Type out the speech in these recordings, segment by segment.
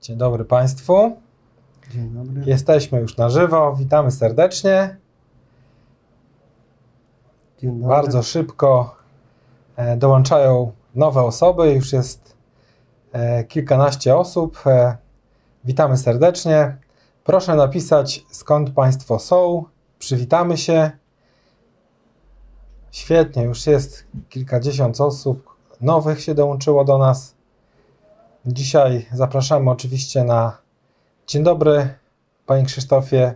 Dzień dobry Państwu. Dzień dobry. Jesteśmy już na żywo. Witamy serdecznie. Dzień dobry. Bardzo szybko e, dołączają nowe osoby. Już jest e, kilkanaście osób. E, Witamy serdecznie. Proszę napisać skąd Państwo są. Przywitamy się. Świetnie, już jest kilkadziesiąt osób nowych się dołączyło do nas. Dzisiaj zapraszamy oczywiście na Dzień dobry, Panie Krzysztofie.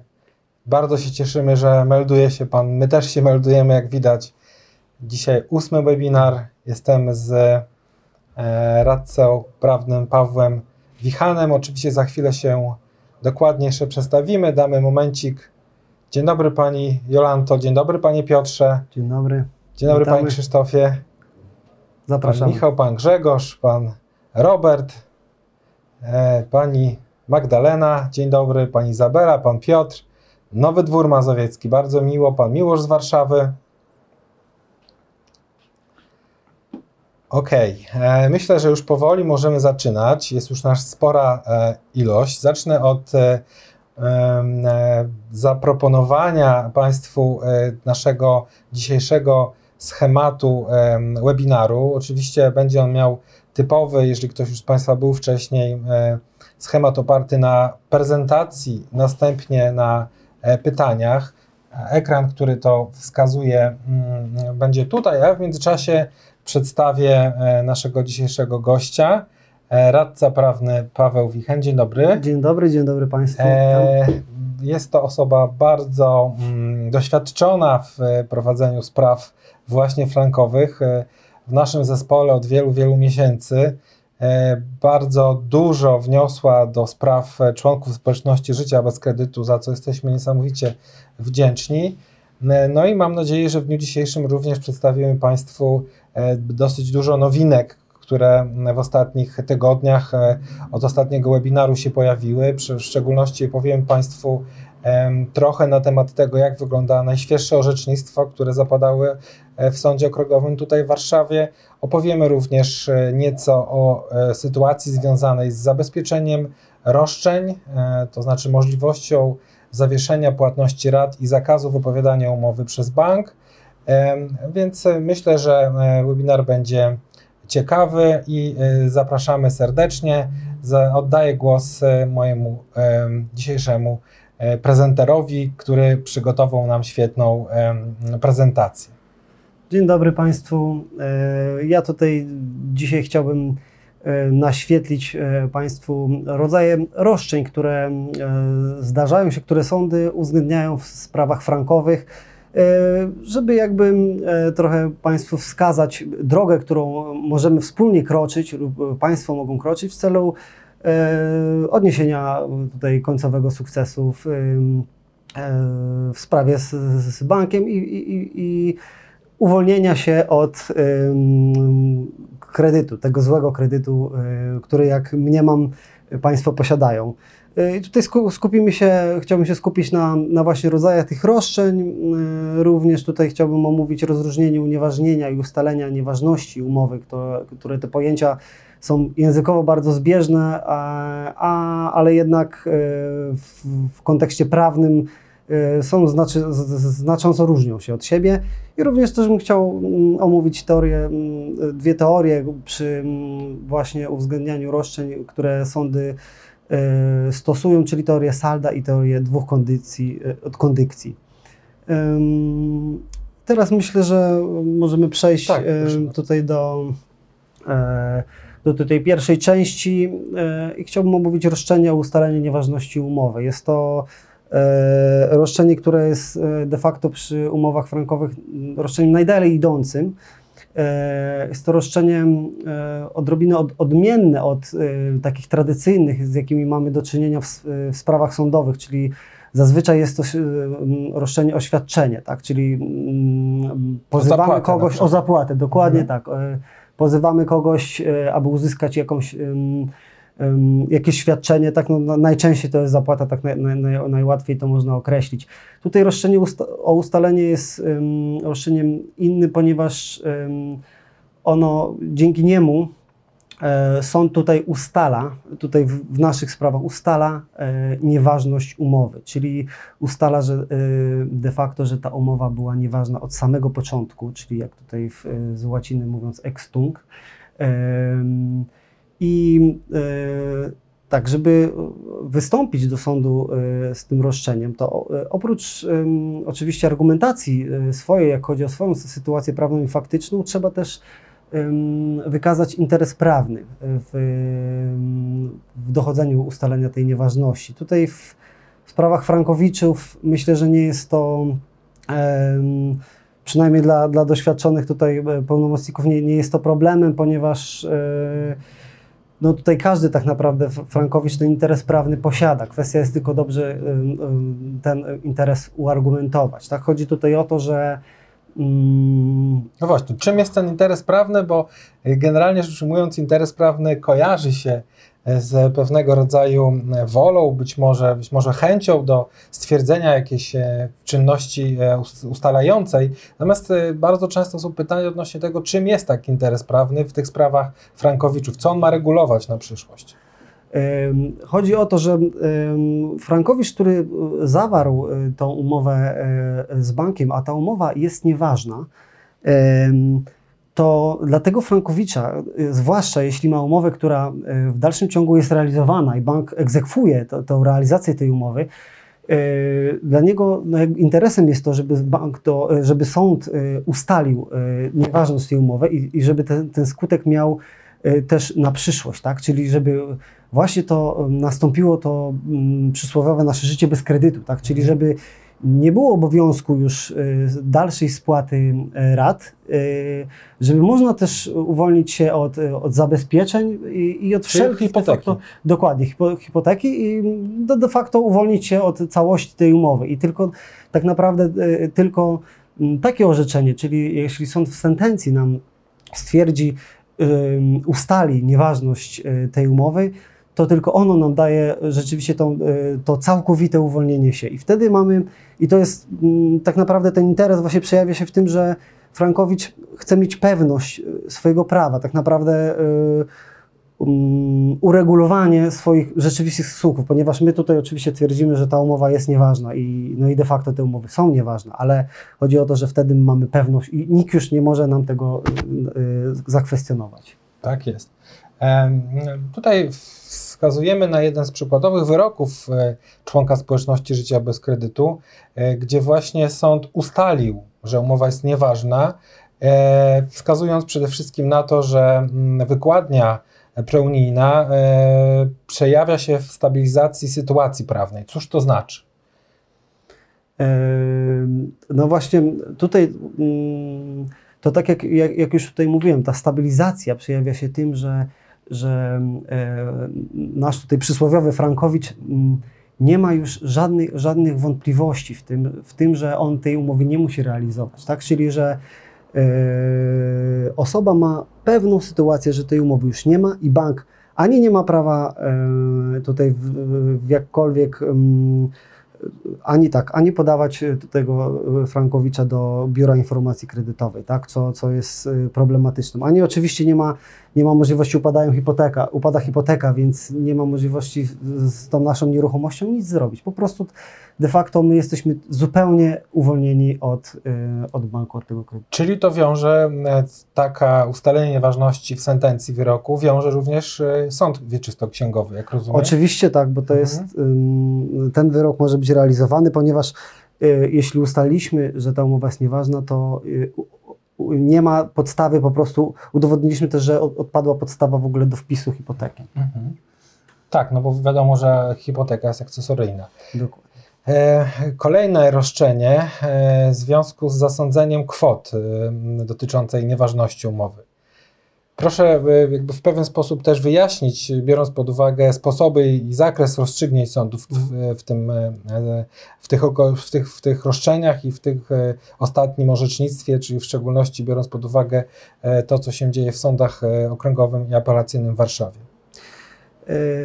Bardzo się cieszymy, że melduje się Pan. My też się meldujemy, jak widać. Dzisiaj ósmy webinar. Jestem z e, radcą prawnym Pawłem Wichanem. Oczywiście za chwilę się dokładnie jeszcze przedstawimy. Damy momencik. Dzień dobry Pani Jolanto, dzień dobry Panie Piotrze, Dzień dobry. dzień dobry Witamy. Panie Krzysztofie. Pan Zapraszam. Michał, pan Grzegorz, pan Robert, e, pani Magdalena, dzień dobry, pani Izabela, pan Piotr, Nowy Dwór Mazowiecki, bardzo miło, pan Miłosz z Warszawy. Okej, e, myślę, że już powoli możemy zaczynać. Jest już nasz spora e, ilość. Zacznę od zaproponowania Państwu naszego dzisiejszego schematu em, webinaru. Oczywiście będzie on miał typowy, jeżeli ktoś już z Państwa był wcześniej, e, schemat oparty na prezentacji, następnie na e, pytaniach. Ekran, który to wskazuje, mm, będzie tutaj, a w międzyczasie przedstawię e, naszego dzisiejszego gościa, radca prawny Paweł Wichen. Dzień dobry. Dzień dobry, dzień dobry Państwu. Jest to osoba bardzo mm, doświadczona w prowadzeniu spraw właśnie frankowych. W naszym zespole od wielu, wielu miesięcy e, bardzo dużo wniosła do spraw e, członków społeczności życia bez kredytu, za co jesteśmy niesamowicie wdzięczni. E, No i mam nadzieję, że w dniu dzisiejszym również przedstawimy Państwu dosyć dużo nowinek, które w ostatnich tygodniach od ostatniego webinaru się pojawiły. W szczególności powiem Państwu trochę na temat tego, jak wygląda najświeższe orzecznictwo, które zapadały e, w Sądzie Okręgowym tutaj w Warszawie. Opowiemy również e, nieco o e, sytuacji związanej z zabezpieczeniem roszczeń, to znaczy możliwością zawieszenia płatności rat i zakazu wypowiadania umowy przez bank. Więc myślę, że webinar będzie ciekawy i zapraszamy serdecznie. Oddaję głos mojemu em, dzisiejszemu prezenterowi, który przygotował nam świetną prezentację. Dzień dobry Państwu. E, Ja tutaj dzisiaj chciałbym e, naświetlić e, Państwu rodzaje roszczeń, które e, zdarzają się, które sądy uwzględniają w sprawach frankowych, e, żeby jakby e, trochę Państwu wskazać drogę, którą możemy wspólnie kroczyć lub Państwo mogą kroczyć w celu e, odniesienia tutaj końcowego sukcesu w, e, w sprawie z, z bankiem i, i, i- uwolnienia się od kredytu, tego złego kredytu, e, który jak mniemam Państwo posiadają. E, i Tutaj sku- skupimy się, chciałbym się skupić na, na właśnie rodzajach tych roszczeń. E, Również tutaj chciałbym omówić rozróżnienie unieważnienia i ustalenia nieważności umowy, które, które te pojęcia są językowo bardzo zbieżne, a, a, ale jednak e, w, w kontekście prawnym e, są znaczy, znacząco różnią się od siebie. I również też bym chciał mm, omówić teorię, mm, dwie teorie przy mm, właśnie uwzględnianiu roszczeń, które sądy e, stosują, czyli teorię Salda i teorię dwóch kondycji, e, od kondykcji. Teraz myślę, że możemy przejść Tak, e, tutaj do, do tej pierwszej części e, i chciałbym omówić roszczenie o ustalenie nieważności umowy. Jest to e, roszczenie, które jest e, de facto przy umowach frankowych m, roszczeniem najdalej idącym. Jest to roszczenie odrobinę od, odmienne od takich tradycyjnych, z jakimi mamy do czynienia w, sprawach sądowych, czyli zazwyczaj jest to roszczenie o świadczenie, tak? czyli mm, pozywamy kogoś o zapłatę, dokładnie Mhm. tak. Pozywamy kogoś, e, aby uzyskać jakąś jakieś świadczenie, tak no, na- najczęściej to jest zapłata, tak naj, naj, naj, najłatwiej to można określić. Tutaj roszczenie usta o ustalenie jest em, roszczeniem innym, ponieważ ono dzięki niemu sąd tutaj ustala, tutaj w, naszych sprawach ustala e, nieważność umowy, czyli ustala, że e, de facto, że ta umowa była nieważna od samego początku, czyli jak tutaj w, e, z łaciny mówiąc ex tunc. Em, I e, tak, żeby wystąpić do sądu e, z tym roszczeniem, to e, oprócz oczywiście argumentacji e, swojej, jak chodzi o swoją sytuację prawną i faktyczną, trzeba też wykazać interes prawny w, w dochodzeniu ustalenia tej nieważności. Tutaj w sprawach Frankowiczów myślę, że nie jest to przynajmniej dla, dla doświadczonych tutaj e, pełnomocników nie, nie jest to problemem, ponieważ e, no tutaj każdy tak naprawdę Frankowicz ten interes prawny posiada. Kwestia jest tylko dobrze ten interes uargumentować. Tak? Chodzi tutaj o to, że No właśnie, czym jest ten interes prawny? Bo y, generalnie rzecz ujmując, interes prawny kojarzy się e, z pewnego rodzaju e, wolą, być może, być może chęcią do stwierdzenia jakiejś e, czynności e, ust- ustalającej. Natomiast e, bardzo często są pytania odnośnie tego, czym jest taki interes prawny w tych sprawach Frankowiczów, co on ma regulować na przyszłość. Chodzi o to, że Frankowicz, który y, zawarł y, tą umowę y, z bankiem, a ta umowa jest nieważna, to dla tego Frankowicza, zwłaszcza jeśli ma umowę, która w dalszym ciągu jest realizowana i bank egzekwuje tą realizację tej umowy, dla niego no, interesem jest to, żeby bank to, żeby sąd ustalił nieważność tej umowy i, i żeby ten, ten skutek miał też na przyszłość, tak? Czyli żeby właśnie to nastąpiło to mm, przysłowiowe nasze życie bez kredytu, tak? Czyli żeby nie było obowiązku już y, dalszej spłaty y, rat, y, żeby można też uwolnić się od, od zabezpieczeń i, i od wszelkich hipoteki. facto, dokładnie hipo, hipoteki i de, de facto uwolnić się od całości tej umowy i tylko tak naprawdę tylko mm, takie orzeczenie, czyli jeśli sąd w sentencji nam stwierdzi, ustali nieważność tej umowy, to tylko ono nam daje rzeczywiście tą, y, to całkowite uwolnienie się. I wtedy mamy, i to jest mm, tak naprawdę ten interes właśnie przejawia się w tym, że Frankowicz chce mieć pewność y, swojego prawa, tak naprawdę y, um, uregulowanie swoich rzeczywistych skutków, ponieważ my tutaj oczywiście twierdzimy, że ta umowa jest nieważna i, no i de facto te umowy są nieważne, ale chodzi o to, że wtedy mamy pewność i nikt już nie może nam tego zakwestionować. Tak jest. Tutaj wskazujemy na jeden z przykładowych wyroków e, członka społeczności życia bez kredytu, e, gdzie właśnie sąd ustalił, że umowa jest nieważna, e, wskazując przede wszystkim na to, że mm, wykładnia preunijna przejawia się w stabilizacji sytuacji prawnej. Cóż to znaczy? No właśnie tutaj mm, to tak jak, jak, jak już tutaj mówiłem, ta stabilizacja przejawia się tym, że, że e, nasz tutaj przysłowiowy Frankowicz mm, nie ma już żadnych, żadnych wątpliwości w tym, w tym, że on tej umowy nie musi realizować. Tak? Czyli, że e, osoba ma pewną sytuację, że tej umowy już nie ma i bank ani nie ma prawa e, tutaj w, w jakkolwiek mm, ani tak, ani podawać tego Frankowicza do Biura Informacji Kredytowej, tak, co, co jest problematyczne. Ani oczywiście nie ma, nie ma możliwości, upadają hipoteka, upada hipoteka, więc nie ma możliwości z- tą naszą nieruchomością nic zrobić. Po prostu de facto my jesteśmy zupełnie uwolnieni od, e, od banku, od tego kredytu. Czyli to wiąże, e, taka ustalenie nieważności w sentencji wyroku, wiąże również e, sąd wieczystoksięgowy, jak rozumiem? Oczywiście tak, bo to Mhm. jest, ten wyrok może być realizowany, ponieważ y, jeśli ustaliliśmy, że ta umowa jest nieważna, to y, nie ma podstawy, po prostu udowodniliśmy też, że od- odpadła podstawa w ogóle do wpisu hipoteki. Mhm. Tak, no bo wiadomo, że hipoteka jest akcesoryjna. Dokładnie. E, Kolejne roszczenie e, w związku z zasądzeniem kwot e, dotyczącej nieważności umowy. Proszę e, jakby w pewien sposób też wyjaśnić, biorąc pod uwagę sposoby i zakres rozstrzygnięć sądów w, w, tym, e, w, tych, oko- w, tych, w tych roszczeniach i w tych e, ostatnim orzecznictwie, czyli w szczególności biorąc pod uwagę to, co się dzieje w sądach okręgowym i apelacyjnym w Warszawie.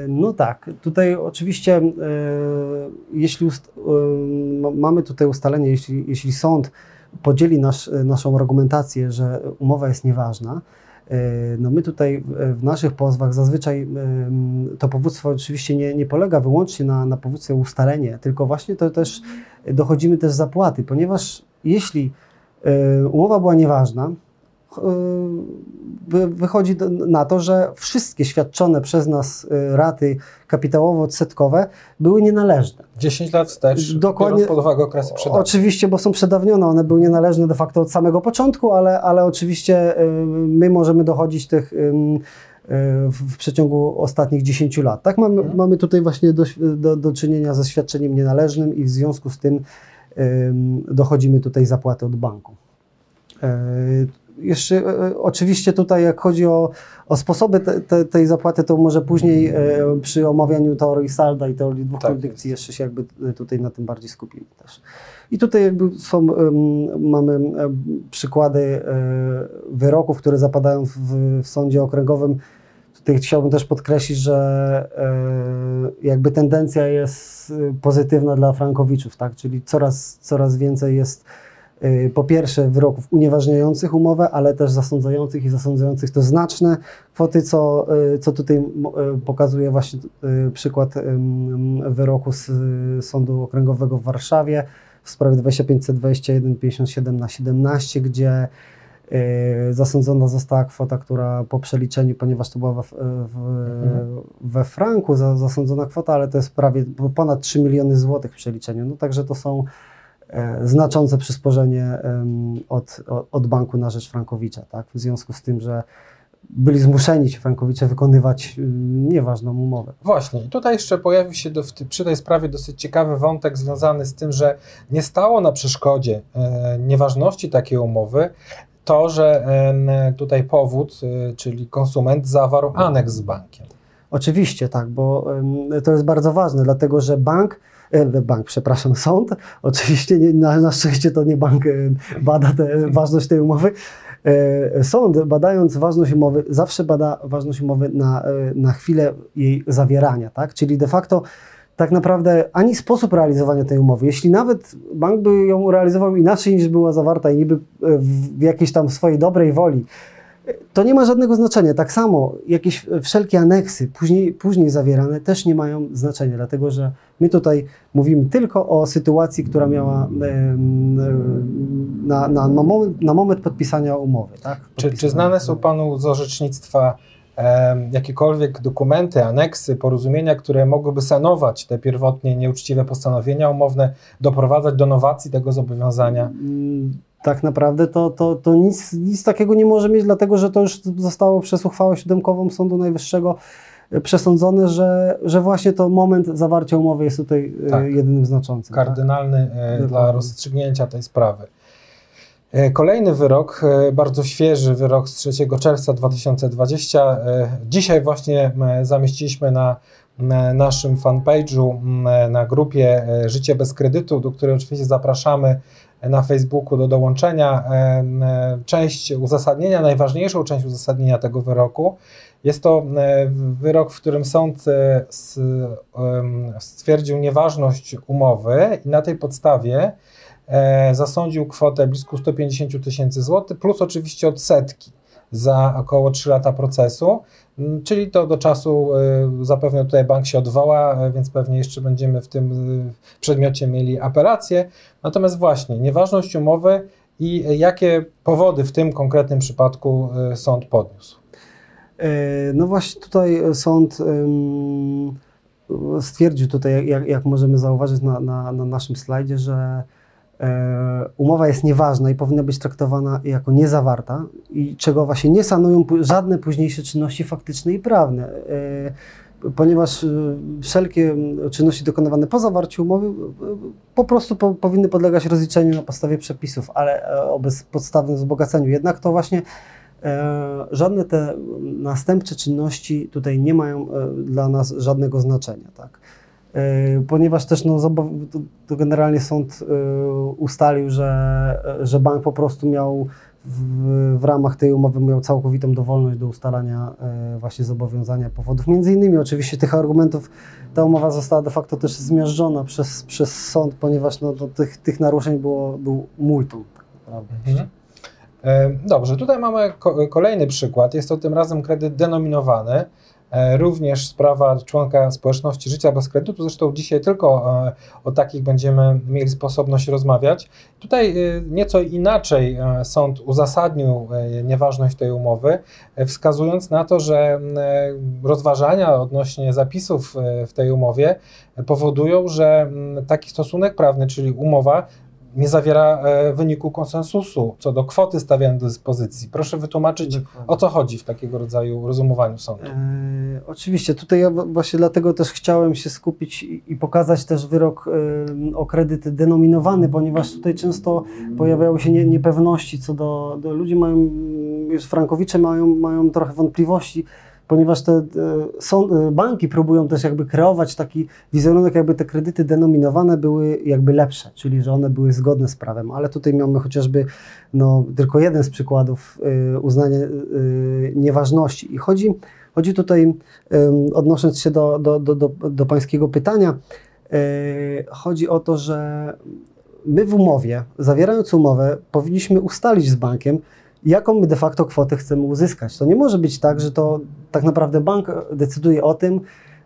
No tak, tutaj oczywiście, jeśli ust, ma- mamy tutaj ustalenie, jeśli, jeśli sąd podzieli nasz, naszą argumentację, że umowa jest nieważna, No my tutaj w naszych pozwach zazwyczaj to powództwo oczywiście nie, nie polega wyłącznie na, na powództwie ustalenie, tylko właśnie to też dochodzimy też zapłaty, ponieważ jeśli umowa była nieważna, wychodzi na to, że wszystkie świadczone przez nas y, raty kapitałowo-odsetkowe były nienależne. 10 lat wstecz, Dokładnie, pod uwagę okresy przedawnione. Oczywiście, bo są przedawnione, one były nienależne de facto od samego początku, ale, ale oczywiście y, my możemy dochodzić tych y, w przeciągu ostatnich 10 lat. Tak, mamy, hmm. mamy tutaj właśnie do, do, do czynienia ze świadczeniem nienależnym i w związku z tym dochodzimy tutaj zapłaty od banku. Jeszcze e, e, oczywiście tutaj jak chodzi o, o sposoby te, te, tej zapłaty, to może później e, przy omawianiu teorii salda i teorii dwóch tak jeszcze się jakby tutaj na tym bardziej skupimy też. I tutaj jakby są, mamy przykłady wyroków, które zapadają w, w sądzie okręgowym. Tutaj chciałbym też podkreślić, że jakby tendencja jest pozytywna dla frankowiczów, tak? czyli coraz, coraz więcej jest po pierwsze wyroków unieważniających umowę, ale też zasądzających i zasądzających to znaczne kwoty, co, y, co tutaj y, pokazuje właśnie przykład wyroku z Sądu Okręgowego w Warszawie w sprawie 2521 57 na 17, gdzie zasądzona została kwota, która po przeliczeniu, ponieważ to była we, w, mhm. we franku zasądzona kwota, ale to jest prawie ponad 3 miliony złotych w przeliczeniu. No także to są znaczące przysporzenie od, od banku na rzecz Frankowicza, tak? w związku z tym, że byli zmuszeni ci Frankowicze wykonywać nieważną umowę. Właśnie, tutaj jeszcze pojawił się do, przy tej sprawie dosyć ciekawy wątek związany z tym, że nie stało na przeszkodzie e, nieważności takiej umowy to, że e, tutaj powód, e, czyli konsument zawarł aneks z bankiem. Oczywiście tak, bo e, to jest bardzo ważne, dlatego że bank E, bank, przepraszam, sąd. Oczywiście nie, na, na szczęście to nie bank e, bada te, ważność tej umowy. E, sąd, badając ważność umowy, zawsze bada ważność umowy na, na chwilę jej zawierania, tak? Czyli de facto tak naprawdę ani sposób realizowania tej umowy, jeśli nawet bank by ją realizował inaczej niż była zawarta i niby w jakiejś tam swojej dobrej woli, to nie ma żadnego znaczenia. Tak samo jakieś wszelkie aneksy później, później zawierane też nie mają znaczenia, dlatego że my tutaj mówimy tylko o sytuacji, która miała na, na, na, moment, na moment podpisania umowy. Tak? Czy, czy znane są Panu z orzecznictwa jakiekolwiek dokumenty, aneksy, porozumienia, które mogłyby sanować te pierwotnie nieuczciwe postanowienia umowne, doprowadzać do nowacji tego zobowiązania? Tak naprawdę to, to, to nic, nic takiego nie może mieć, dlatego że to już zostało przez uchwałę siódemkową Sądu Najwyższego e, przesądzone, że, że właśnie to moment zawarcia umowy jest tutaj e, tak. jedynym znaczącym. Tak? Kardynalny tak? dla rozstrzygnięcia tej sprawy. Kolejny wyrok, bardzo świeży wyrok z 3 czerwca 2020. Dzisiaj właśnie zamieściliśmy na naszym fanpage'u, na grupie Życie bez kredytu, do której oczywiście zapraszamy na Facebooku do dołączenia część uzasadnienia, najważniejszą część uzasadnienia tego wyroku. Jest to wyrok, w którym sąd e, stwierdził nieważność umowy i na tej podstawie e, zasądził kwotę blisko 150 tysięcy złotych, plus oczywiście odsetki za około 3 lata procesu, czyli to do czasu y, zapewne tutaj bank się odwoła, y, więc pewnie jeszcze będziemy w tym y, przedmiocie mieli apelację. Natomiast właśnie nieważność umowy i jakie powody w tym konkretnym przypadku sąd podniósł? E, no właśnie tutaj sąd stwierdził tutaj, jak, jak możemy zauważyć na, na, na naszym slajdzie, że E, umowa jest nieważna i powinna być traktowana jako niezawarta i czego właśnie nie sanują żadne późniejsze czynności faktyczne i prawne. E, ponieważ e, wszelkie czynności dokonywane po zawarciu umowy po prostu po, powinny podlegać rozliczeniu na podstawie przepisów, ale o bezpodstawnym wzbogaceniu. Jednak to właśnie żadne te następcze czynności tutaj nie mają dla nas żadnego znaczenia. Tak? E, ponieważ też no, to generalnie sąd e, ustalił, że, że bank po prostu miał w, w, ramach tej umowy miał całkowitą dowolność do ustalania e, właśnie zobowiązania powodów. Między innymi oczywiście tych argumentów ta umowa została de facto też zmiażdżona przez, przez sąd, ponieważ no, tych, tych naruszeń było, był multum. Tak mhm. Dobrze, tutaj mamy kolejny przykład. Jest to tym razem kredyt denominowany. E, również sprawa członka społeczności życia bez kredytu. Zresztą dzisiaj tylko e, o takich będziemy mieli sposobność rozmawiać. Tutaj e, nieco inaczej sąd uzasadnił nieważność tej umowy, wskazując na to, że rozważania odnośnie zapisów w tej umowie powodują, że taki stosunek prawny, czyli umowa, nie zawiera e, wyniku konsensusu co do kwoty stawianej do dyspozycji. Proszę wytłumaczyć, Dokładnie. o co chodzi w takiego rodzaju rozumowaniu sądu. E, oczywiście, tutaj ja właśnie dlatego też chciałem się skupić i, i pokazać też wyrok e, o kredyt denominowany, ponieważ tutaj często pojawiają się nie, niepewności co do, do ludzi mają, już frankowicze mają, mają trochę wątpliwości, ponieważ te e, są, e, banki próbują też jakby kreować taki wizerunek, jakby te kredyty denominowane były jakby lepsze, czyli że one były zgodne z prawem, ale tutaj mamy chociażby no, tylko jeden z przykładów e, uznania nieważności. I chodzi, chodzi tutaj, odnosząc się do, do, do, do, do pańskiego pytania, chodzi o to, że my w umowie, zawierając umowę, powinniśmy ustalić z bankiem, jaką my de facto kwotę chcemy uzyskać. To nie może być tak, że to tak naprawdę bank decyduje o tym,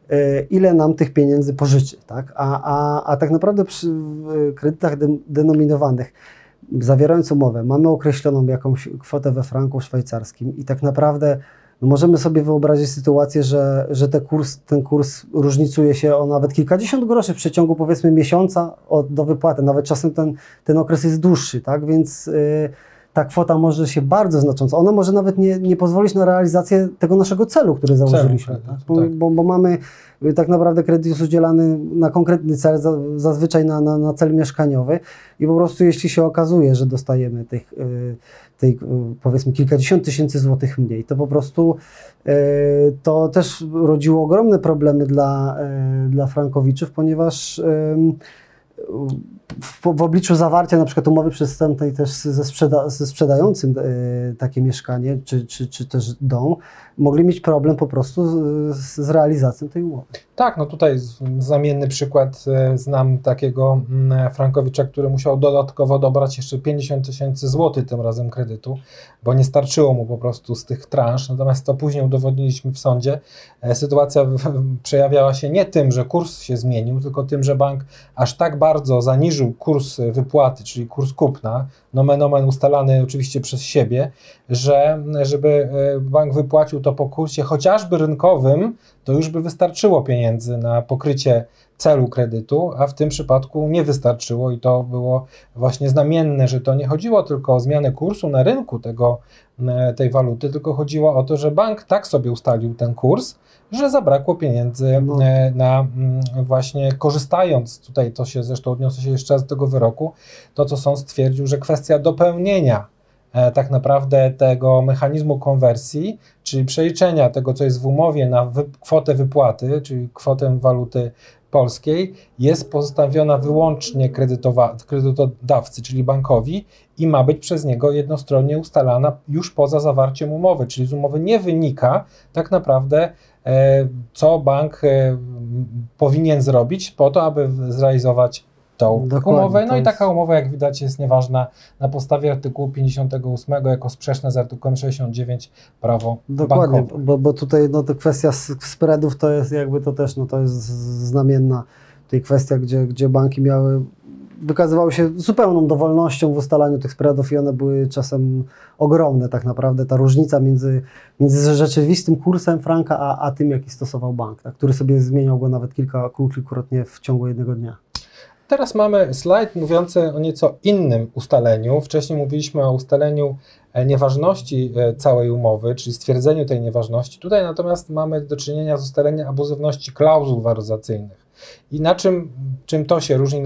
e, ile nam tych pieniędzy pożyczy. Tak? A, a, a tak naprawdę przy kredytach denominowanych, zawierając umowę, mamy określoną jakąś kwotę we franku szwajcarskim i tak naprawdę no możemy sobie wyobrazić sytuację, że, że kurs, ten kurs różnicuje się o nawet kilkadziesiąt groszy w przeciągu powiedzmy miesiąca od, do wypłaty. Nawet czasem ten, ten okres jest dłuższy, tak? Więc yy, ta kwota może się bardzo znacząco, ona może nawet nie, nie pozwolić na realizację tego naszego celu, który założyliśmy. Celu, tak? Bo, tak. Bo, bo, mamy y, tak naprawdę kredyt jest udzielany na konkretny cel, zazwyczaj na, na, na cel mieszkaniowy i po prostu jeśli się okazuje, że dostajemy tych, y, tej y, powiedzmy kilkadziesiąt tysięcy złotych mniej, to po prostu to też rodziło ogromne problemy dla, dla frankowiczów, ponieważ w, w, obliczu zawarcia na przykład umowy przystępnej też ze, sprzeda ze sprzedającym y, takie mieszkanie czy, czy, czy też dom, mogli mieć problem po prostu z, z realizacją tej umowy. Tak, no tutaj znamienny przykład e, znam takiego mm, Frankowicza, który musiał dodatkowo dobrać jeszcze 50 tysięcy złotych tym razem kredytu, bo nie starczyło mu po prostu z tych transz, natomiast to później udowodniliśmy w sądzie. E, sytuacja przejawiała się nie tym, że kurs się zmienił, tylko tym, że bank aż tak bardzo zaniżył kurs wypłaty, czyli kurs kupna, nomen omen ustalany oczywiście przez siebie, że żeby e, bank wypłacił to po kursie chociażby rynkowym, to już by wystarczyło pieniędzy na pokrycie celu kredytu, a w tym przypadku nie wystarczyło i to było właśnie znamienne, że to nie chodziło tylko o zmianę kursu na rynku tego, e, tej waluty, tylko chodziło o to, że bank tak sobie ustalił ten kurs, że zabrakło pieniędzy no. E, na mm, właśnie korzystając, tutaj to się zresztą odniosę się jeszcze raz do tego wyroku, to co sąd stwierdził, że kwestia dopełnienia e, tak naprawdę tego mechanizmu konwersji, czyli przeliczenia tego, co jest w umowie na wy kwotę wypłaty, czyli kwotę waluty polskiej, jest pozostawiona wyłącznie kredytodawcy, czyli bankowi i ma być przez niego jednostronnie ustalana już poza zawarciem umowy, czyli z umowy nie wynika tak naprawdę E, co bank e, powinien zrobić po to, aby zrealizować tą Dokładnie, umowę. No i taka umowa, jak widać, jest nieważna na podstawie artykułu 58 jako sprzeczna z artykułem 69 prawo Dokładnie, bankowe. Bo, bo tutaj no, to kwestia spreadów to jest jakby to też no, to jest znamienna tej kwestia, gdzie, gdzie banki miały wykazywały się zupełną dowolnością w ustalaniu tych spreadów i one były czasem ogromne tak naprawdę. Ta różnica między, między rzeczywistym kursem franka, a, a tym, jaki stosował bank, tak, który sobie zmieniał go nawet kilka, kilkukrotnie w ciągu jednego dnia. Teraz mamy slajd mówiący o nieco innym ustaleniu. Wcześniej mówiliśmy o ustaleniu e, nieważności e, całej umowy, czyli stwierdzeniu tej nieważności. Tutaj natomiast mamy do czynienia z ustaleniem abuzywności klauzul waloryzacyjnych. I na czym, czym to się różni,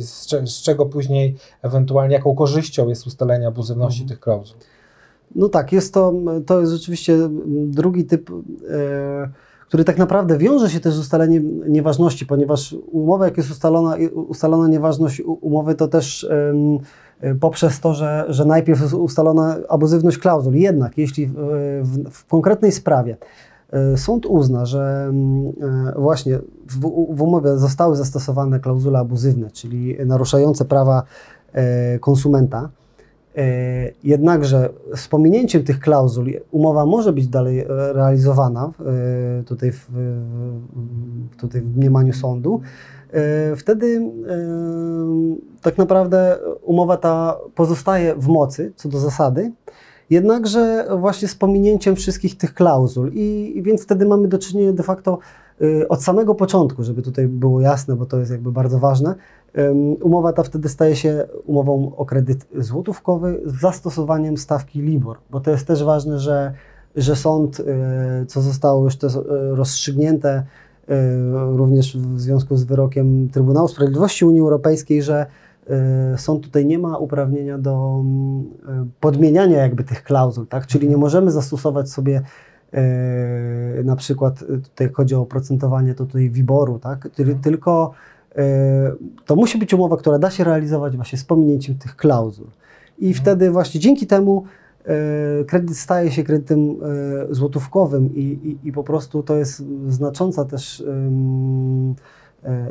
z, z czego później ewentualnie, jaką korzyścią jest ustalenie abuzywności mhm. tych klauzul? No tak, jest to, to jest rzeczywiście drugi typ, e, który tak naprawdę wiąże się też z ustaleniem nieważności, ponieważ umowa, jak jest ustalona, ustalona nieważność umowy, to też e, poprzez to, że, że najpierw jest ustalona abuzywność klauzul. Jednak jeśli w, w, w konkretnej sprawie E, sąd uzna, że e, właśnie w, w umowie zostały zastosowane klauzule abuzywne, czyli naruszające prawa konsumenta Jednakże z pominięciem tych klauzul umowa może być dalej realizowana tutaj w, tutaj w mniemaniu sądu. Wtedy tak naprawdę umowa ta pozostaje w mocy co do zasady, jednakże właśnie z pominięciem wszystkich tych klauzul i, i więc wtedy mamy do czynienia de facto y, od samego początku, żeby tutaj było jasne, bo to jest jakby bardzo ważne, umowa ta wtedy staje się umową o kredyt złotówkowy z zastosowaniem stawki LIBOR, bo to jest też ważne, że, że sąd, y, co zostało już też y, rozstrzygnięte również w związku z wyrokiem Trybunału Sprawiedliwości Unii Europejskiej, że sąd tutaj nie ma uprawnienia do mm, e, podmieniania jakby tych klauzul, tak? Czyli nie mhm. możemy zastosować sobie e, na przykład, tutaj chodzi o oprocentowanie to tutaj WIBOR-u, tak? Mhm. Tylko to musi być umowa, która da się realizować właśnie z pominięciem tych klauzul. I mhm. wtedy właśnie dzięki temu kredyt staje się kredytem złotówkowym i, i, i po prostu to jest znacząca też E,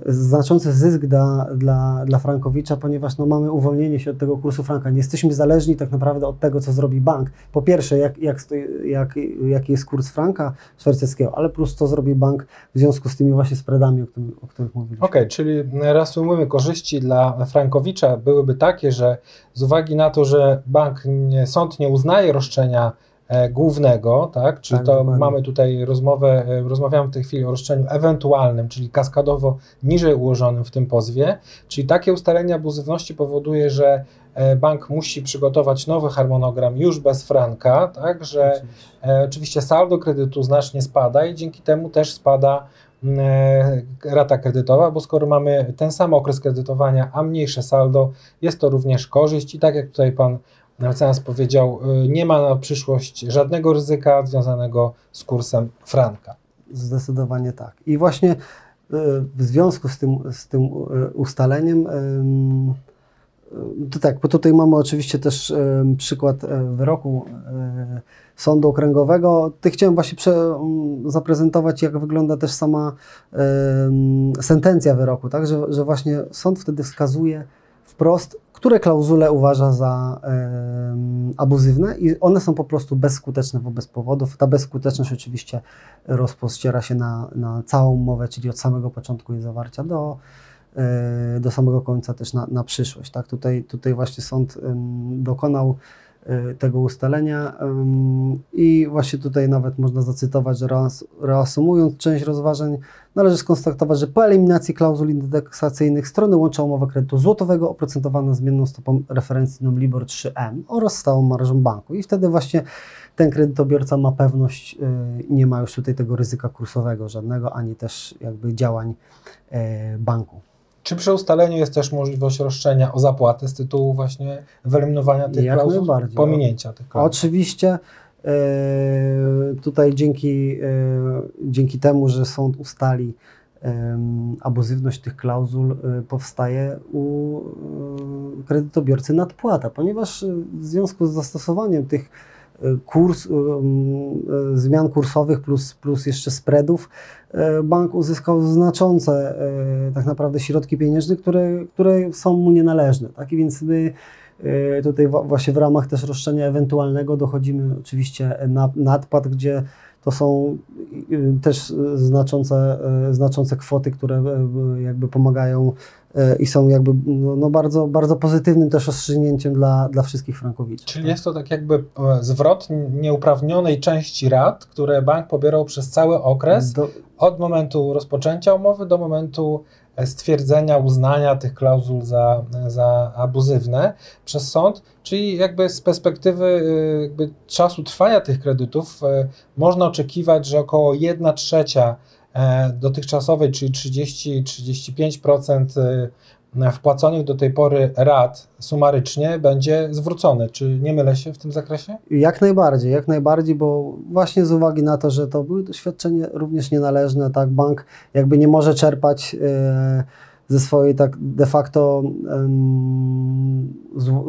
znaczący zysk dla, dla, dla Frankowicza, ponieważ no, mamy uwolnienie się od tego kursu franka. Nie jesteśmy zależni tak naprawdę od tego, co zrobi bank. Po pierwsze, jak, jak, jak, jaki jest kurs franka szwajcarskiego, ale plus co zrobi bank w związku z tymi właśnie spreadami, o, o których mówiliśmy. Okej, okay, czyli reasumujemy, korzyści dla Frankowicza byłyby takie, że z uwagi na to, że bank, sąd nie uznaje roszczenia E, głównego, tak? Czyli tak, to dokładnie. mamy tutaj rozmowę, e, rozmawiamy w tej chwili o roszczeniu ewentualnym, czyli kaskadowo niżej ułożonym w tym pozwie, czyli takie ustalenie abuzywności powoduje, że e, bank musi przygotować nowy harmonogram już bez franka, tak, że oczywiście, oczywiście saldo kredytu znacznie spada i dzięki temu też spada rata kredytowa, bo skoro mamy ten sam okres kredytowania, a mniejsze saldo, jest to również korzyść i tak jak tutaj Pan mecenas powiedział, y, nie ma na przyszłość żadnego ryzyka związanego z kursem franka. Zdecydowanie tak. I właśnie y, w związku z tym, z tym y, ustaleniem, to tak, bo tutaj mamy oczywiście też przykład wyroku Sądu Okręgowego. Ty chciałem właśnie prze, zaprezentować, jak wygląda też sama sentencja wyroku, tak? że, że właśnie sąd wtedy wskazuje wprost, które klauzule uważa za e, abuzywne i one są po prostu bezskuteczne wobec powodów. Ta bezskuteczność oczywiście rozpościera się na, na całą umowę, czyli od samego początku jej zawarcia do, e, do samego końca też na, na przyszłość. Tak? Tutaj, tutaj właśnie sąd e, dokonał Y, tego ustalenia. I właśnie tutaj nawet można zacytować, że reasumując część rozważań, należy skonstatować, że po eliminacji klauzul indeksacyjnych strony łączą umowę kredytu złotowego oprocentowaną zmienną stopą referencyjną LIBOR 3M oraz stałą marżą banku. I wtedy właśnie ten kredytobiorca ma pewność, y, nie ma już tutaj tego ryzyka kursowego żadnego, ani też jakby działań e, banku. Czy przy ustaleniu jest też możliwość roszczenia o zapłatę z tytułu właśnie wyeliminowania tych Jak klauzul, pominięcia tych klauzul? Oczywiście. E, tutaj dzięki, e, dzięki temu, że sąd ustali abuzywność tych klauzul, e, powstaje u kredytobiorcy nadpłata, ponieważ w związku z zastosowaniem tych kurs, zmian kursowych plus, plus jeszcze spreadów, E, bank uzyskał znaczące e, tak naprawdę środki pieniężne, które, które są mu nienależne. Tak? I więc my e, tutaj właśnie w ramach też roszczenia ewentualnego dochodzimy oczywiście na nadpad, gdzie to są też znaczące, znaczące kwoty, które jakby pomagają i są jakby no, no, bardzo, bardzo pozytywnym też rozstrzygnięciem dla, dla wszystkich frankowiczów. Czyli tak? jest to tak jakby zwrot nieuprawnionej części rat, które bank pobierał przez cały okres do, od momentu rozpoczęcia umowy do momentu e, stwierdzenia, uznania tych klauzul za, za abuzywne przez sąd, czyli jakby z perspektywy e, jakby czasu trwania tych kredytów e, można oczekiwać, że około 1 trzecia dotychczasowej, czyli 30-35% wpłaconych do tej pory rat sumarycznie będzie zwrócone. Czy nie mylę się w tym zakresie? Jak najbardziej, jak najbardziej, bo właśnie z uwagi na to, że to były doświadczenia również nienależne, tak, bank jakby nie może czerpać e, ze swojej tak de facto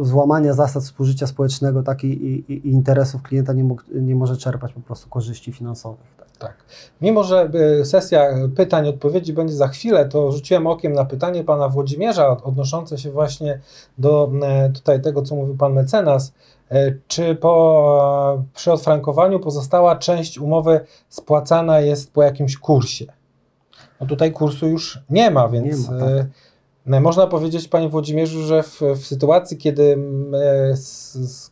złamania zasad współżycia społecznego tak, i, i, i interesów klienta nie, mógł, nie może czerpać po prostu korzyści finansowych. Tak. tak. Mimo, że y, sesja pytań i odpowiedzi będzie za chwilę, to rzuciłem okiem na pytanie pana Włodzimierza odnoszące się właśnie do e, tutaj tego, co mówił pan mecenas. E, czy po, przy odfrankowaniu pozostała część umowy spłacana jest po jakimś kursie? No tutaj kursu już nie ma, więc nie ma, tak. e, można powiedzieć, panie Włodzimierzu, że w, w sytuacji, kiedy e, s, s,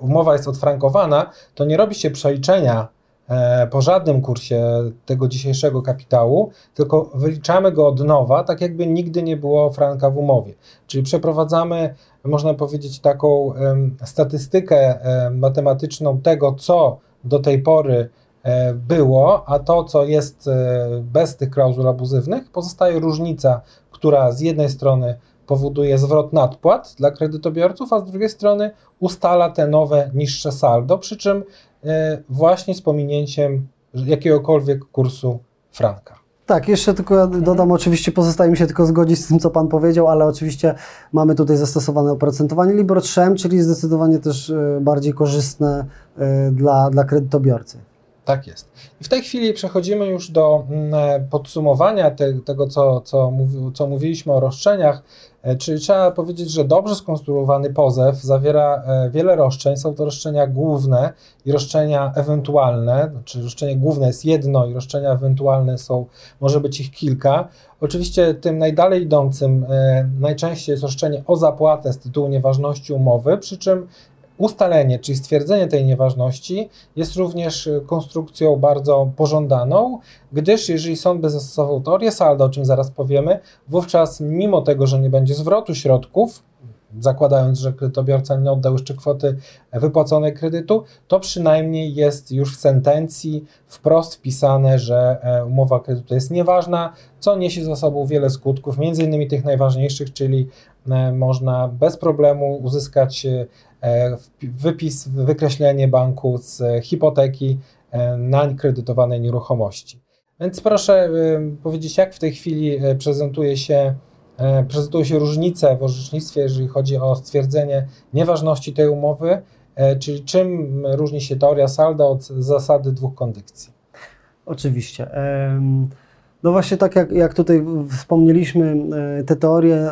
umowa jest odfrankowana, to nie robi się przeliczenia e, po żadnym kursie tego dzisiejszego kapitału, tylko wyliczamy go od nowa, tak jakby nigdy nie było franka w umowie. Czyli przeprowadzamy, można powiedzieć, taką statystykę matematyczną tego, co do tej pory było, a to, co jest e, bez tych klauzul abuzywnych, pozostaje różnica, która z jednej strony powoduje zwrot nadpłat dla kredytobiorców, a z drugiej strony ustala te nowe, niższe saldo, przy czym e, właśnie z pominięciem jakiegokolwiek kursu franka. Tak, jeszcze tylko dodam, oczywiście pozostaje mi się tylko zgodzić z tym, co Pan powiedział, ale oczywiście mamy tutaj zastosowane oprocentowanie LIBOR 3, czyli zdecydowanie też bardziej korzystne dla, dla kredytobiorcy. Tak jest. I w tej chwili przechodzimy już do mm, e, podsumowania te, tego, co, co, co mówiliśmy o roszczeniach. E, czyli trzeba powiedzieć, że dobrze skonstruowany pozew zawiera e, wiele roszczeń. Są to roszczenia główne i roszczenia ewentualne. Znaczy roszczenie główne jest jedno i roszczenia ewentualne są, może być ich kilka. Oczywiście tym najdalej idącym najczęściej jest roszczenie o zapłatę z tytułu nieważności umowy, przy czym Ustalenie, czyli stwierdzenie tej nieważności jest również y, konstrukcją bardzo pożądaną, gdyż jeżeli sąd by zastosował teorię saldo, o czym zaraz powiemy, wówczas mimo tego, że nie będzie zwrotu środków, zakładając, że kredytobiorca nie oddał jeszcze kwoty wypłaconej kredytu, to przynajmniej jest już w sentencji wprost wpisane, że e, umowa kredytu jest nieważna, co niesie za sobą wiele skutków, między innymi tych najważniejszych, czyli e, można bez problemu uzyskać e, wypis, wykreślenie banku z hipoteki na kredytowane nieruchomości. Więc proszę powiedzieć, jak w tej chwili prezentuje się E, prezentują się różnice w orzecznictwie, jeżeli chodzi o stwierdzenie nieważności tej umowy, e, czyli czym różni się teoria salda od zasady dwóch kondykcji? Oczywiście. No właśnie tak jak, jak tutaj wspomnieliśmy, e, te teorie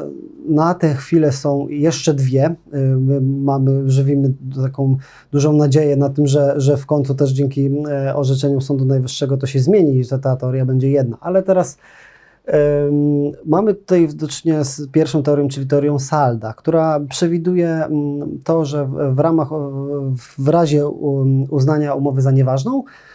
na tę chwilę są jeszcze dwie. My mamy, żywimy taką dużą nadzieję na tym, że, że w końcu też dzięki orzeczeniu Sądu Najwyższego to się zmieni i że ta teoria będzie jedna. Ale teraz Mamy tutaj do czynienia z pierwszą teorią, czyli teorią Salda, która przewiduje to, że w ramach, w razie uznania umowy za nieważną, e,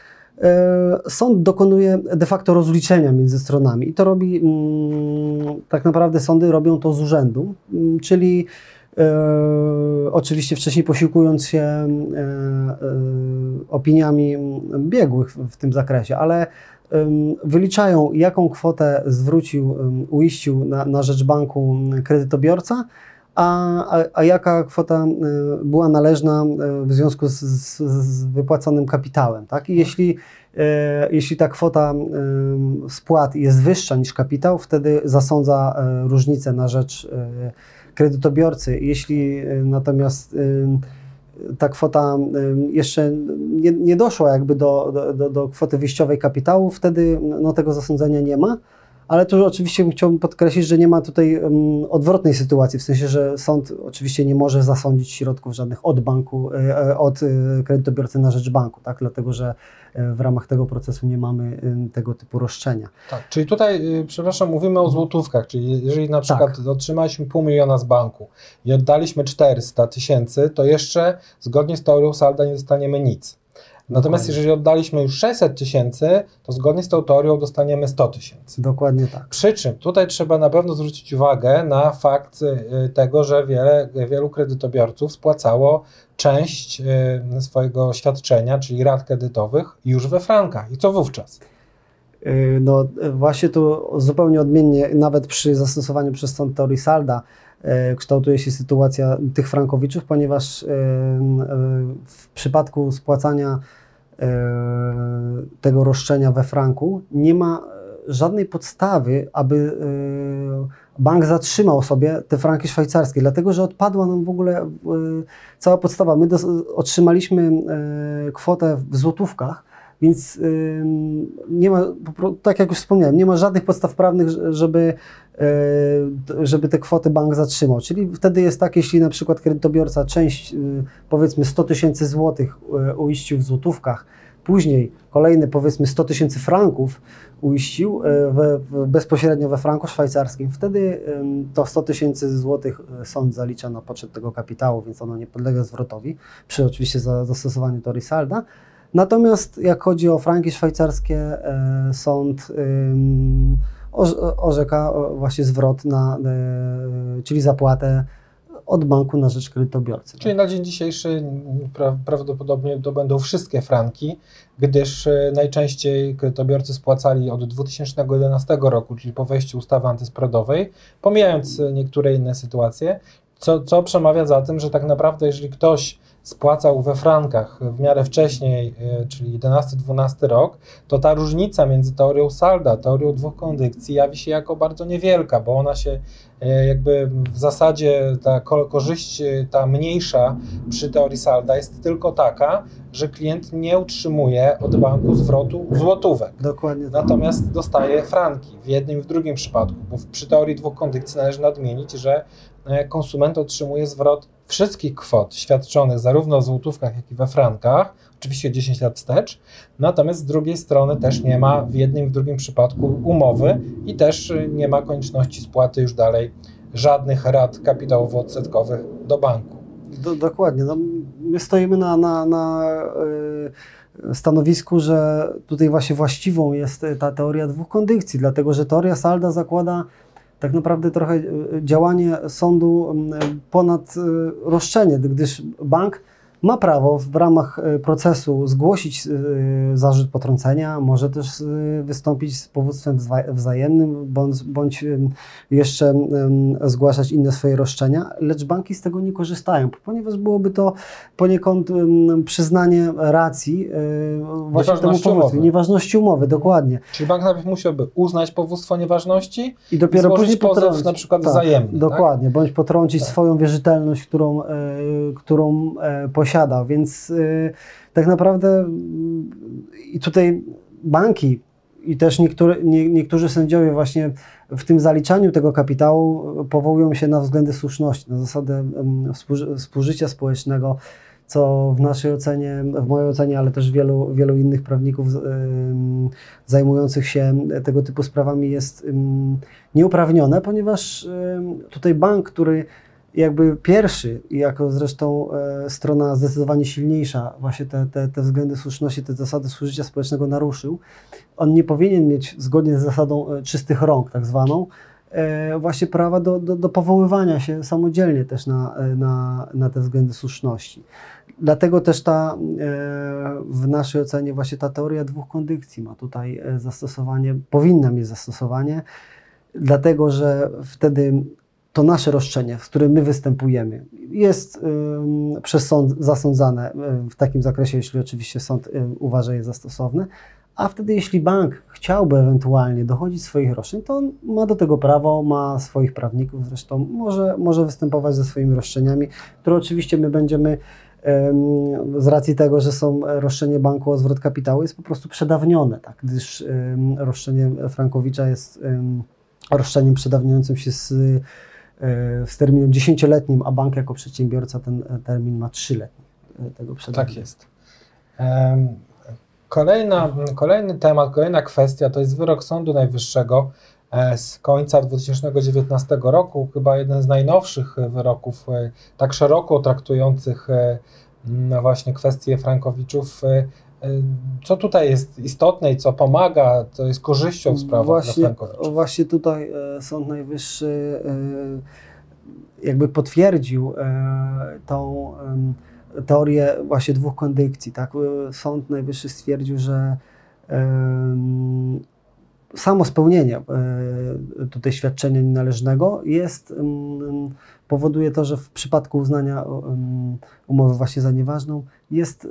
sąd dokonuje de facto rozliczenia między stronami i to robi, mm, tak naprawdę sądy robią to z urzędu, mm, czyli e, oczywiście wcześniej posiłkując się e, opiniami biegłych w tym zakresie, ale wyliczają, jaką kwotę zwrócił, uiścił na, na rzecz banku kredytobiorca, a, a, a, jaka kwota była należna w związku z, z, z wypłaconym kapitałem. Tak? I jeśli, e, jeśli ta kwota spłat jest wyższa niż kapitał, wtedy zasądza e, różnicę na rzecz e, kredytobiorcy. Jeśli natomiast ta kwota jeszcze nie, nie doszła jakby do, do, do kwoty wyjściowej kapitału, wtedy no, tego zasądzenia nie ma. Ale tu oczywiście chciałbym podkreślić, że nie ma tutaj um, odwrotnej sytuacji, w sensie, że sąd oczywiście nie może zasądzić środków żadnych od banku, e, e od e, kredytobiorcy na rzecz banku, tak? dlatego że w ramach tego procesu nie mamy tego typu roszczenia. Tak, czyli tutaj, y, przepraszam, mówimy o złotówkach, czyli jeżeli na przykład tak. otrzymaliśmy pół miliona z banku i oddaliśmy 400 tysięcy, to jeszcze zgodnie z teorią salda nie dostaniemy nic. Natomiast jeżeli oddaliśmy już 600 tysięcy, to zgodnie z tą teorią dostaniemy 100 tysięcy. Dokładnie tak. Przy czym tutaj trzeba na pewno zwrócić uwagę na fakt y, tego, że wiele, wielu kredytobiorców spłacało część y, swojego świadczenia, czyli rat kredytowych już we frankach. I co wówczas? Y, no właśnie tu zupełnie odmiennie, nawet przy zastosowaniu przez sąd teorii salda, kształtuje się sytuacja tych frankowiczów, ponieważ w przypadku spłacania E, tego roszczenia we franku, nie ma żadnej podstawy, aby, bank zatrzymał sobie te franki szwajcarskie, dlatego że odpadła nam w ogóle cała podstawa. My otrzymaliśmy kwotę w złotówkach, więc nie ma, tak jak już wspomniałem, nie ma żadnych podstaw prawnych, żeby, e, żeby te kwoty bank zatrzymał. Czyli wtedy jest tak, jeśli na przykład kredytobiorca część, y, powiedzmy 100 tysięcy złotych e, uiścił w złotówkach, później kolejne powiedzmy 100 tysięcy franków uiścił e, we, bezpośrednio we franku szwajcarskim, wtedy to 100 tysięcy złotych sąd zalicza na poczet tego kapitału, więc ono nie podlega zwrotowi, przy oczywiście zastosowaniu teorii salda. Natomiast jak chodzi o franki szwajcarskie, e, sąd orzeka właśnie zwrot, na, e, czyli zapłatę od banku na rzecz kredytobiorcy. Czyli na dzień dzisiejszy pra prawdopodobnie to będą wszystkie franki, gdyż e, najczęściej kredytobiorcy spłacali od 2011 roku, czyli po wejściu ustawy antyspreadowej, pomijając niektóre inne sytuacje, co, co przemawia za tym, że tak naprawdę jeżeli ktoś spłacał we frankach w miarę wcześniej, e, czyli 11-12 rok, to ta różnica między teorią salda, teorią dwóch kondykcji jawi się jako bardzo niewielka, bo ona się e, jakby w zasadzie ta korzyść, e, ta mniejsza przy teorii salda jest tylko taka, że klient nie utrzymuje od banku zwrotu złotówek. Dokładnie. Tak. Natomiast dostaje franki w jednym i w drugim przypadku, bo przy teorii dwóch kondykcji należy nadmienić, że konsument otrzymuje zwrot wszystkich kwot świadczonych zarówno w złotówkach, jak i we frankach, oczywiście 10 lat wstecz, natomiast z drugiej strony też nie ma w jednym i w drugim przypadku umowy i też nie ma konieczności spłaty już dalej żadnych rat kapitałowo-odsetkowych do banku. Do, dokładnie. No, my stoimy na, na, na yy, stanowisku, że tutaj właśnie właściwą jest ta teoria dwóch kondycji, dlatego że teoria salda zakłada tak naprawdę trochę e, działanie sądu ponad e, roszczenie, gdyż bank ma prawo w ramach e, procesu zgłosić e, zarzut potrącenia, może też e, wystąpić z powództwem wzajemnym, bądź, bądź jeszcze zgłaszać inne swoje roszczenia, lecz banki z tego nie korzystają, ponieważ byłoby to poniekąd przyznanie racji właśnie temu powództwu, nieważności umowy, dokładnie. Czyli bank najpierw musiałby uznać powództwo nieważności i dopiero i później pozew na przykład tak, wzajemny. Tak? Dokładnie, tak? bądź potrącić tak. swoją wierzytelność, którą, którą posiada posiada, więc y, tak naprawdę i tutaj banki i też nie, niektórzy sędziowie właśnie w tym zaliczaniu tego kapitału powołują się na względy słuszności, na zasadę współżycia społecznego, co w naszej ocenie, w mojej ocenie, ale też wielu, wielu innych prawników zajmujących się tego typu sprawami jest nieuprawnione, ponieważ tutaj bank, który jakby pierwszy, jako zresztą e, strona zdecydowanie silniejsza, właśnie te, te, te względy słuszności, te zasady służycia społecznego naruszył, on nie powinien mieć, zgodnie z zasadą e, czystych rąk, tak zwaną, e, właśnie prawa do, do, do powoływania się samodzielnie też na, na, na te względy słuszności. Dlatego też ta, w naszej ocenie właśnie ta teoria dwóch kondykcji ma tutaj zastosowanie, powinna mieć zastosowanie, dlatego że wtedy to nasze roszczenie, z którym my występujemy, jest y, przez sąd zasądzane w takim zakresie, jeśli oczywiście sąd y, uważa je za stosowne, a wtedy jeśli bank chciałby ewentualnie dochodzić swoich roszczeń, to on ma do tego prawo, ma swoich prawników, zresztą może, może występować ze swoimi roszczeniami, które oczywiście my będziemy z racji tego, że są roszczenie banku o zwrot kapitału, jest po prostu przedawnione, tak? gdyż roszczenie Frankowicza jest roszczeniem przedawniającym się z z terminem dziesięcioletnim, a bank jako przedsiębiorca ten e, termin ma trzyletni e, tego Tak jest. Kolejna, kolejny temat, kolejna kwestia to jest wyrok Sądu Najwyższego z końca 2019 roku, chyba jeden z najnowszych wyroków, tak szeroko traktujących właśnie kwestie Frankowiczów. Co tutaj jest istotne i co pomaga, co jest korzyścią w sprawach właśnie, Właśnie tutaj e, Sąd Najwyższy e, jakby potwierdził e, tą teorię właśnie dwóch kondykcji. Tak? Sąd Najwyższy stwierdził, że samo spełnienie tutaj świadczenia nienależnego jest, powoduje to, że w przypadku uznania umowy właśnie za nieważną jest,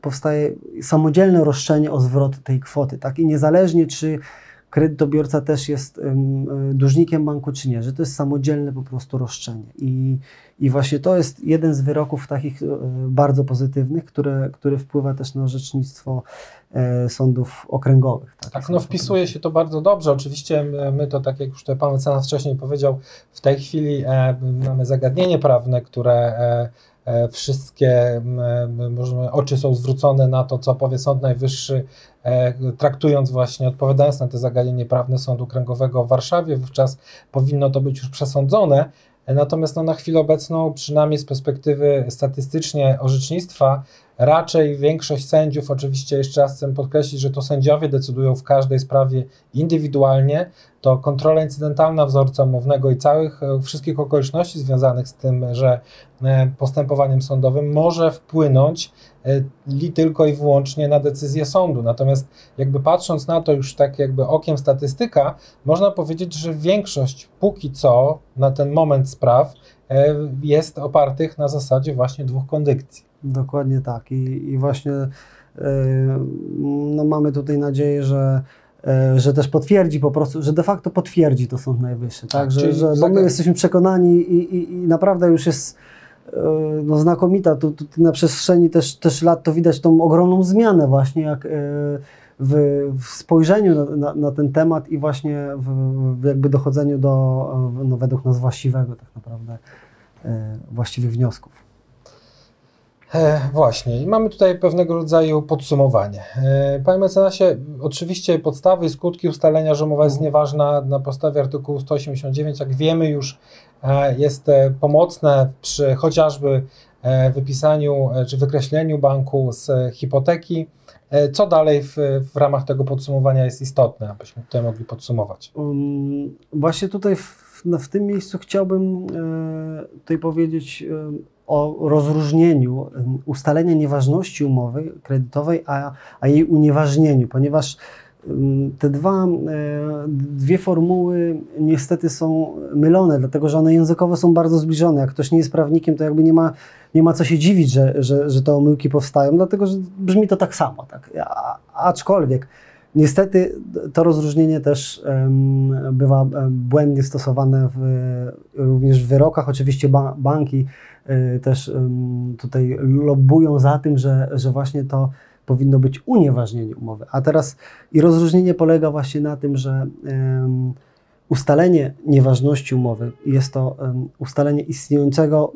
powstaje samodzielne roszczenie o zwrot tej kwoty. Tak? I niezależnie czy kredytobiorca też jest dłużnikiem banku, czy nie, że to jest samodzielne po prostu roszczenie. I, i właśnie to jest jeden z wyroków takich bardzo pozytywnych, które, które wpływa też na orzecznictwo sądów okręgowych. Tak, tak no wpisuje się to bardzo dobrze. Oczywiście my to, tak jak już tutaj Pan mecenas wcześniej powiedział, w tej chwili e, mamy zagadnienie prawne, które e, E, wszystkie możemy, oczy są zwrócone na to, co powie Sąd Najwyższy, e, traktując właśnie, odpowiadając na te zagadnienie prawne Sądu Okręgowego w Warszawie, wówczas powinno to być już przesądzone. Natomiast no, na chwilę obecną, przynajmniej z perspektywy statystycznie orzecznictwa, raczej większość sędziów, oczywiście jeszcze raz chcę podkreślić, że to sędziowie decydują w każdej sprawie indywidualnie, to kontrola incydentalna wzorca umownego i całych e, wszystkich okoliczności związanych z tym, że e, postępowaniem sądowym może wpłynąć e, li tylko i wyłącznie na decyzję sądu. Natomiast jakby patrząc na to już tak jakby okiem statystyka, można powiedzieć, że większość póki co na ten moment spraw jest opartych na zasadzie właśnie dwóch kondycji. Dokładnie tak i, i właśnie no mamy tutaj nadzieję, że E, że też potwierdzi po prostu, że de facto potwierdzi to Sąd Najwyższy, tak? tak że, że bo my jesteśmy przekonani i, i, i naprawdę już jest e, no, znakomita. Tu, tu, na przestrzeni też, też lat to widać tą ogromną zmianę właśnie jak e, w, w spojrzeniu na, na, na, ten temat i właśnie w, w jakby dochodzeniu do, no, według nas właściwego tak naprawdę, właściwych wniosków. E, właśnie, i mamy tutaj pewnego rodzaju podsumowanie. E, panie mecenasie, oczywiście podstawy i skutki ustalenia, że umowa jest nieważna na podstawie artykułu 189, jak wiemy już, e, jest pomocne przy chociażby wypisaniu czy wykreśleniu banku z hipoteki. Co dalej w, w ramach tego podsumowania jest istotne, abyśmy tutaj mogli podsumować? Um, właśnie tutaj w, w tym miejscu chciałbym tutaj powiedzieć o rozróżnieniu ustalenia nieważności umowy kredytowej, a, a jej unieważnieniu, ponieważ te dwa, e, dwie formuły niestety są mylone, dlatego że one językowo są bardzo zbliżone. Jak ktoś nie jest prawnikiem, to jakby nie ma, nie ma co się dziwić, że, że, że te omyłki powstają, dlatego że brzmi to tak samo. Tak? A, aczkolwiek niestety to rozróżnienie też bywa błędnie stosowane w, również w wyrokach. Oczywiście ba banki też tutaj lobbują za tym, że, że właśnie to powinno być unieważnienie umowy. A teraz i rozróżnienie polega właśnie na tym, że um, ustalenie nieważności umowy jest to ustalenie istniejącego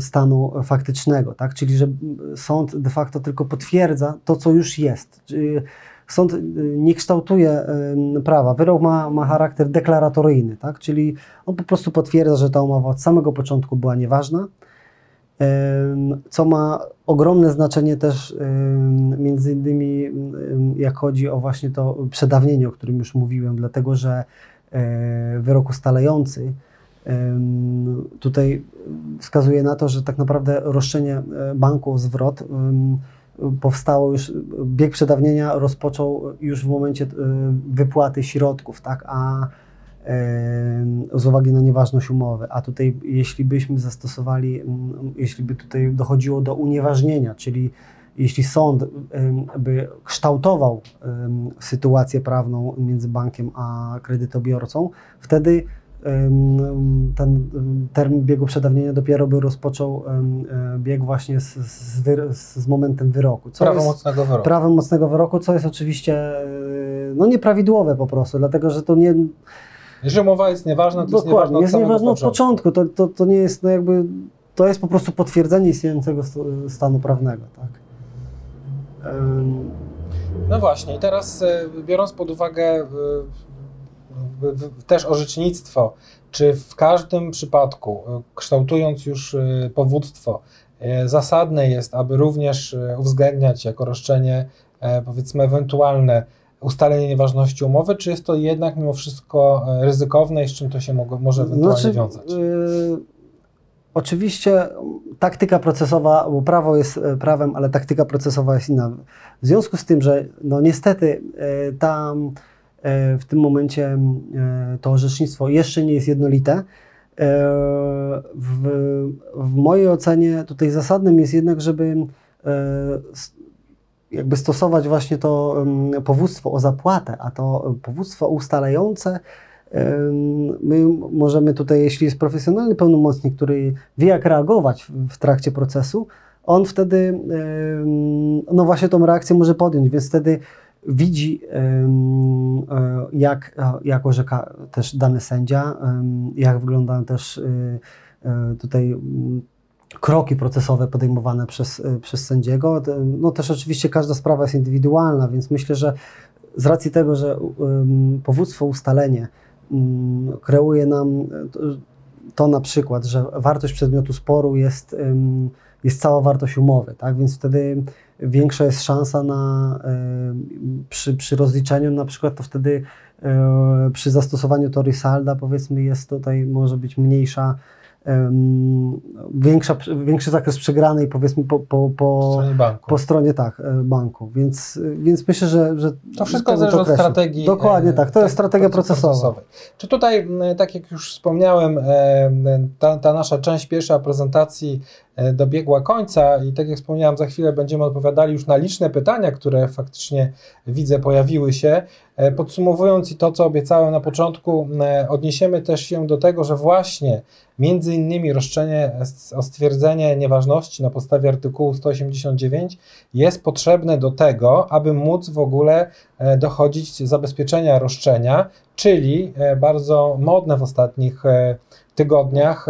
stanu faktycznego, tak? czyli że sąd de facto tylko potwierdza to, co już jest. Czyli sąd y, nie kształtuje prawa. Wyrok ma, ma charakter deklaratoryjny, tak? czyli on po prostu potwierdza, że ta umowa od samego początku była nieważna, co ma ogromne znaczenie też między innymi jak chodzi o właśnie to przedawnienie, o którym już mówiłem, dlatego że e, wyrok ustalający tutaj wskazuje na to, że tak naprawdę roszczenie banku o zwrot powstało już, bieg przedawnienia rozpoczął już w momencie e, wypłaty środków, tak, a z uwagi na nieważność umowy. A tutaj, jeśli byśmy zastosowali, jeśli by tutaj dochodziło do unieważnienia, czyli jeśli sąd by kształtował sytuację prawną między bankiem a kredytobiorcą, wtedy ten termin biegu przedawnienia dopiero by rozpoczął bieg właśnie z, z, z momentem wyroku. Co prawomocnego wyroku. Prawem mocnego wyroku, co jest oczywiście e, no, nieprawidłowe po prostu, dlatego że to nie jeżeli umowa jest nieważna, to Dokładnie, jest nieważna od jest nieważna od początku. To, to, to nie jest no jakby, to jest po prostu potwierdzenie istniejącego stanu prawnego. Tak? No właśnie, i teraz e, biorąc pod uwagę e, też orzecznictwo, czy w każdym przypadku, e, kształtując już powództwo, zasadne jest, aby również uwzględniać jako roszczenie powiedzmy ewentualne ustalenie nieważności umowy, czy jest to jednak mimo wszystko e, ryzykowne i z czym to się mogło, może ewentualnie znaczy, wiązać? Yy, oczywiście taktyka procesowa, bo prawo jest e, prawem, ale taktyka procesowa jest inna. W związku z tym, że no niestety yy, tam w tym momencie to orzecznictwo jeszcze nie jest jednolite, w, w mojej ocenie tutaj zasadnym jest jednak, żeby jakby stosować właśnie to powództwo o zapłatę, a to powództwo ustalające My możemy tutaj, jeśli jest profesjonalny pełnomocnik, który wie, jak reagować w trakcie procesu, on wtedy, no właśnie tą reakcję może podjąć, więc wtedy widzi, e, jak, jak orzeka też dany sędzia, jak wyglądają też e, e, tutaj kroki procesowe podejmowane przez, przez sędziego. No też oczywiście każda sprawa jest indywidualna, więc myślę, że z racji tego, że powództwo ustalenie kreuje nam to na przykład, że wartość przedmiotu sporu jest, jest cała wartość umowy, tak? więc wtedy większa jest szansa na, przy, przy rozliczeniu na przykład to wtedy e, przy zastosowaniu tory salda powiedzmy jest tutaj może być mniejsza większa, większy zakres przegranej powiedzmy po, po, po, stronie banku. Po stronie tak, e, banku. Więc, więc myślę, że, że to wszystko zależy od strategii. Dokładnie tak, to jest strategia procesowa. Czy tutaj, tak jak już wspomniałem, ta, ta nasza część pierwsza prezentacji E, dobiegła końca i tak jak wspomniałem, za chwilę będziemy odpowiadali już na liczne pytania, które faktycznie widzę pojawiły się. E, podsumowując i to, co obiecałem na początku, e, odniesiemy też się do tego, że właśnie między innymi roszczenie o stwierdzenie nieważności na podstawie artykułu 189 jest potrzebne do tego, aby móc w ogóle dochodzić zabezpieczenia roszczenia, czyli bardzo modne w ostatnich tygodniach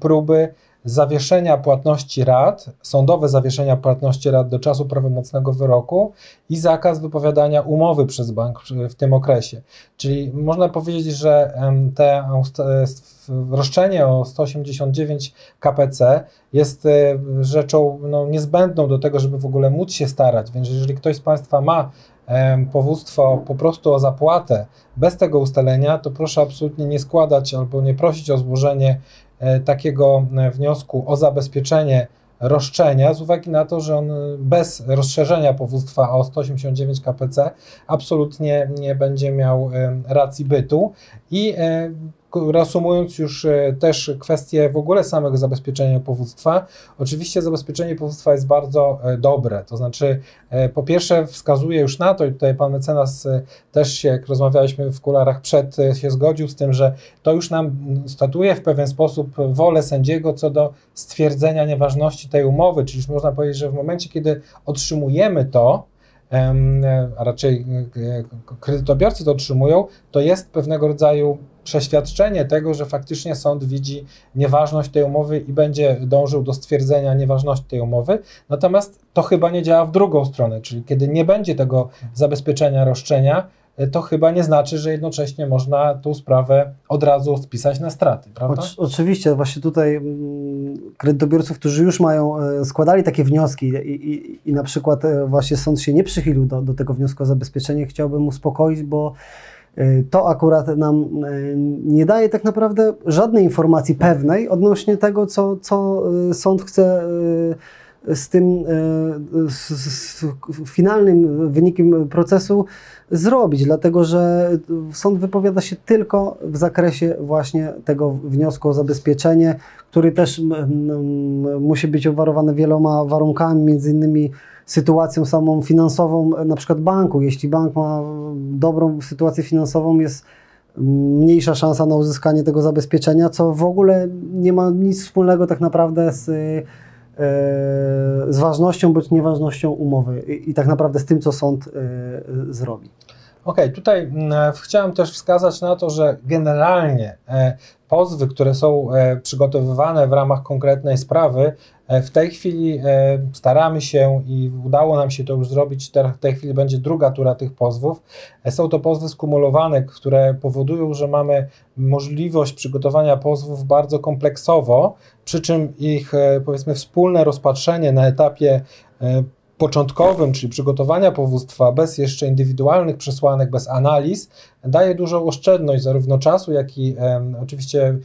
próby zawieszenia płatności rat, sądowe zawieszenia płatności rat do czasu prawomocnego wyroku i zakaz wypowiadania umowy przez bank w tym okresie. Czyli można powiedzieć, że te roszczenie o 189 KPC jest e, rzeczą no, niezbędną do tego, żeby w ogóle móc się starać. Więc jeżeli ktoś z Państwa ma powództwo po prostu o zapłatę bez tego ustalenia, to proszę absolutnie nie składać albo nie prosić o złożenie E, takiego e, wniosku o zabezpieczenie roszczenia z uwagi na to, że on bez rozszerzenia powództwa o 189 KPC absolutnie nie będzie miał e, racji bytu i reasumując już e, też kwestię w ogóle samego zabezpieczenia powództwa, oczywiście zabezpieczenie powództwa jest bardzo e, dobre, to znaczy e, po pierwsze wskazuje już na to i tutaj pan mecenas też się, jak rozmawialiśmy w kularach przed, się zgodził z tym, że to już nam statuje w pewien sposób wolę sędziego co do stwierdzenia nieważności tej umowy, czyli już można powiedzieć, że w momencie, kiedy otrzymujemy to, a raczej kredytobiorcy to otrzymują, to jest pewnego rodzaju przeświadczenie tego, że faktycznie sąd widzi nieważność tej umowy i będzie dążył do stwierdzenia nieważności tej umowy. Natomiast to chyba nie działa w drugą stronę, czyli kiedy nie będzie tego zabezpieczenia roszczenia, to chyba nie znaczy, że jednocześnie można tą sprawę od razu spisać na straty, prawda? O, oczywiście, właśnie tutaj mm, kredytobiorców, którzy już mają, e, składali takie wnioski i, i, i na przykład e, właśnie sąd się nie przychylił do, do tego wniosku o zabezpieczenie, chciałbym uspokoić, bo Y, to akurat nam y, nie daje tak naprawdę żadnej informacji pewnej odnośnie tego, co, co y, sąd chce z tym z, z finalnym wynikiem procesu zrobić, dlatego że sąd wypowiada się tylko w zakresie właśnie tego wniosku o zabezpieczenie, który też musi być obwarowany wieloma warunkami, między innymi sytuacją samą finansową na przykład banku. Jeśli bank ma dobrą sytuację finansową, jest mniejsza szansa na uzyskanie tego zabezpieczenia, co w ogóle nie ma nic wspólnego tak naprawdę z, e, z ważnością bądź nieważnością umowy i, i tak naprawdę z tym, co sąd e, zrobi. Okej, okay, tutaj mm, chciałem też wskazać na to, że generalnie e, pozwy, które są e, przygotowywane w ramach konkretnej sprawy, w tej chwili staramy się i udało nam się to już zrobić. W tej chwili będzie druga tura tych pozwów. Są to pozwy skumulowane, które powodują, że mamy możliwość przygotowania pozwów bardzo kompleksowo, przy czym ich powiedzmy wspólne rozpatrzenie na etapie początkowym, czyli przygotowania powództwa, bez jeszcze indywidualnych przesłanek, bez analiz, daje dużą oszczędność zarówno czasu, jak i e, oczywiście e,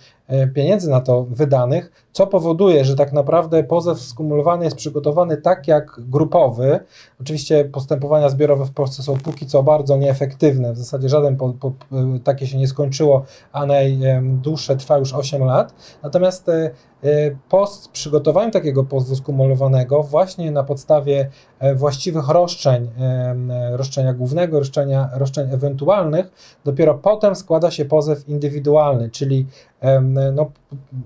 pieniędzy na to wydanych, co powoduje, że tak naprawdę pozew skumulowany jest przygotowany tak jak grupowy. Oczywiście postępowania zbiorowe w Polsce są póki co bardzo nieefektywne, w zasadzie żaden po, po, takie się nie skończyło, a najdłuższe trwa już 8 lat. Natomiast e, e, po przygotowaniu takiego pozwu skumulowanego właśnie na podstawie właściwych roszczeń, roszczenia głównego, roszczenia, roszczeń ewentualnych, dopiero potem składa się pozew indywidualny, czyli no,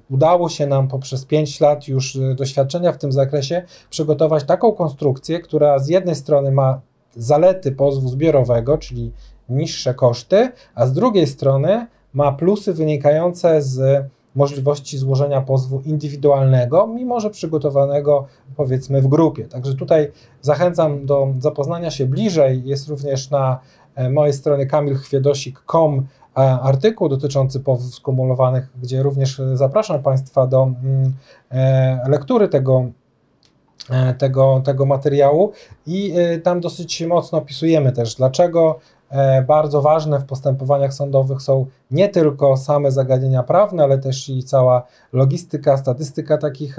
udało się nam poprzez 5 lat już doświadczenia w tym zakresie przygotować taką konstrukcję, która z jednej strony ma zalety pozwu zbiorowego, czyli niższe koszty, a z drugiej strony ma plusy wynikające z możliwości złożenia pozwu indywidualnego, mimo że przygotowanego powiedzmy w grupie. Także tutaj zachęcam do zapoznania się bliżej. Jest również na e, mojej stronie kamilchwiedosik.com e, artykuł dotyczący pozwów skumulowanych, gdzie również zapraszam Państwa do mm, e, lektury tego tego, tego materiału i tam dosyć mocno opisujemy też, dlaczego E, bardzo ważne w postępowaniach sądowych są nie tylko same zagadnienia prawne, ale też i cała logistyka, statystyka takich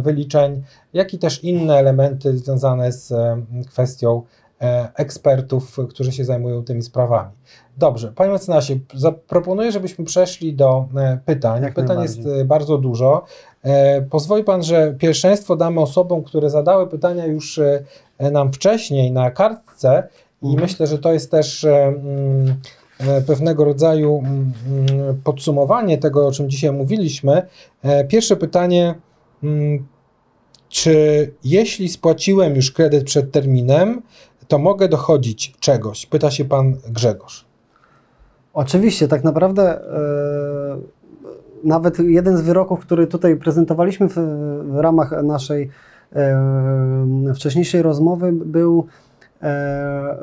wyliczeń, jak i też inne elementy związane z kwestią e, ekspertów, którzy się zajmują tymi sprawami. Dobrze, panie mecenasie, zaproponuję, żebyśmy przeszli do e, pytań. Jak pytań jest bardzo dużo. Pozwoli pan, że pierwszeństwo damy osobom, które zadały pytania już nam wcześniej na kartce i mhm. myślę, że to jest też e, mm, e, pewnego rodzaju mm, mm, podsumowanie tego, o czym dzisiaj mówiliśmy. E, pierwsze pytanie, czy jeśli spłaciłem już kredyt przed terminem, to mogę dochodzić czegoś? Pyta się pan Grzegorz. Oczywiście, tak naprawdę nawet jeden z wyroków, który tutaj prezentowaliśmy w, w ramach naszej wcześniejszej rozmowy, był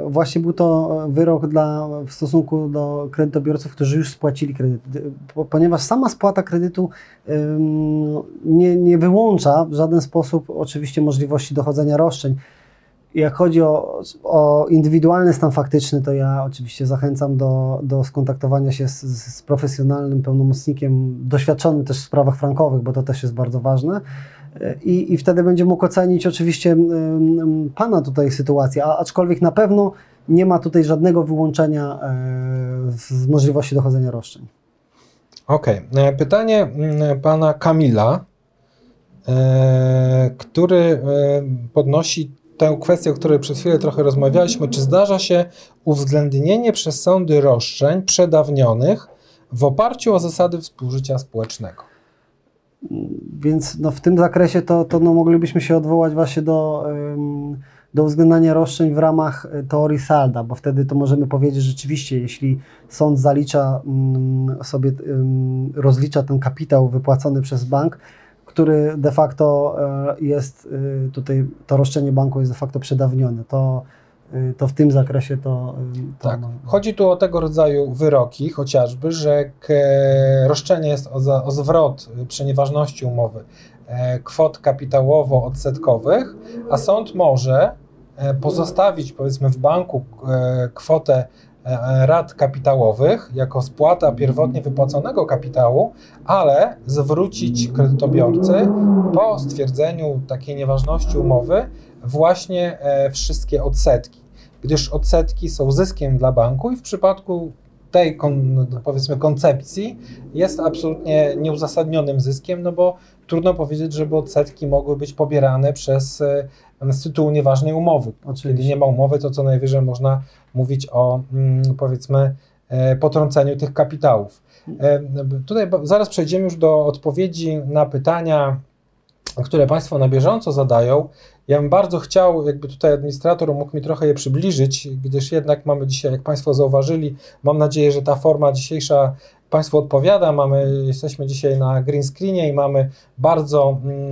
właśnie był to wyrok dla, w stosunku do kredytobiorców, którzy już spłacili kredyt, ponieważ sama spłata kredytu nie, nie wyłącza w żaden sposób oczywiście możliwości dochodzenia roszczeń. Jak chodzi o, o indywidualny stan faktyczny, to ja oczywiście zachęcam do, do skontaktowania się z, z profesjonalnym pełnomocnikiem, doświadczonym też w sprawach frankowych, bo to też jest bardzo ważne i, i wtedy będzie mógł ocenić oczywiście Pana tutaj sytuację, a, aczkolwiek na pewno nie ma tutaj żadnego wyłączenia e, z możliwości dochodzenia roszczeń. Okej. Okay. E, pytanie Pana Kamila, e, który podnosi tę kwestię, o której przed chwilą trochę rozmawialiśmy. Czy zdarza się uwzględnienie przez sądy roszczeń przedawnionych w oparciu o zasady współżycia społecznego? Więc no, w tym zakresie to, to no, moglibyśmy się odwołać właśnie do, do uwzględniania roszczeń w ramach e, teorii salda, bo wtedy to możemy powiedzieć rzeczywiście, jeśli sąd zalicza mm, sobie, rozlicza ten kapitał wypłacony przez bank, który de facto e, jest e, tutaj, to roszczenie banku jest de facto przedawnione, to to w tym zakresie to. Y, to tak. Chodzi tu o tego rodzaju wyroki, chociażby, że roszczenie jest o, za, o zwrot przy nieważności umowy e, kwot kapitałowo-odsetkowych, a sąd może e, pozostawić powiedzmy w banku e, kwotę rat kapitałowych jako spłata pierwotnie wypłaconego kapitału, ale zwrócić kredytobiorcy po stwierdzeniu takiej nieważności umowy właśnie wszystkie odsetki gdyż odsetki są zyskiem dla banku i w przypadku tej powiedzmy koncepcji jest absolutnie nieuzasadnionym zyskiem, no bo trudno powiedzieć, żeby odsetki mogły być pobierane przez e, z tytułu nieważnej umowy. Oczywiście. Kiedy nie ma umowy, to co najwyżej można mówić o mm, powiedzmy e, potrąceniu tych kapitałów. E, tutaj zaraz przejdziemy już do odpowiedzi na pytania, które Państwo na bieżąco zadają. Ja bym bardzo chciał, jakby tutaj administrator mógł mi trochę je przybliżyć, gdyż jednak mamy dzisiaj, jak Państwo zauważyli, mam nadzieję, że ta forma dzisiejsza Państwu odpowiada. Mamy, jesteśmy dzisiaj na green screenie i mamy bardzo mm,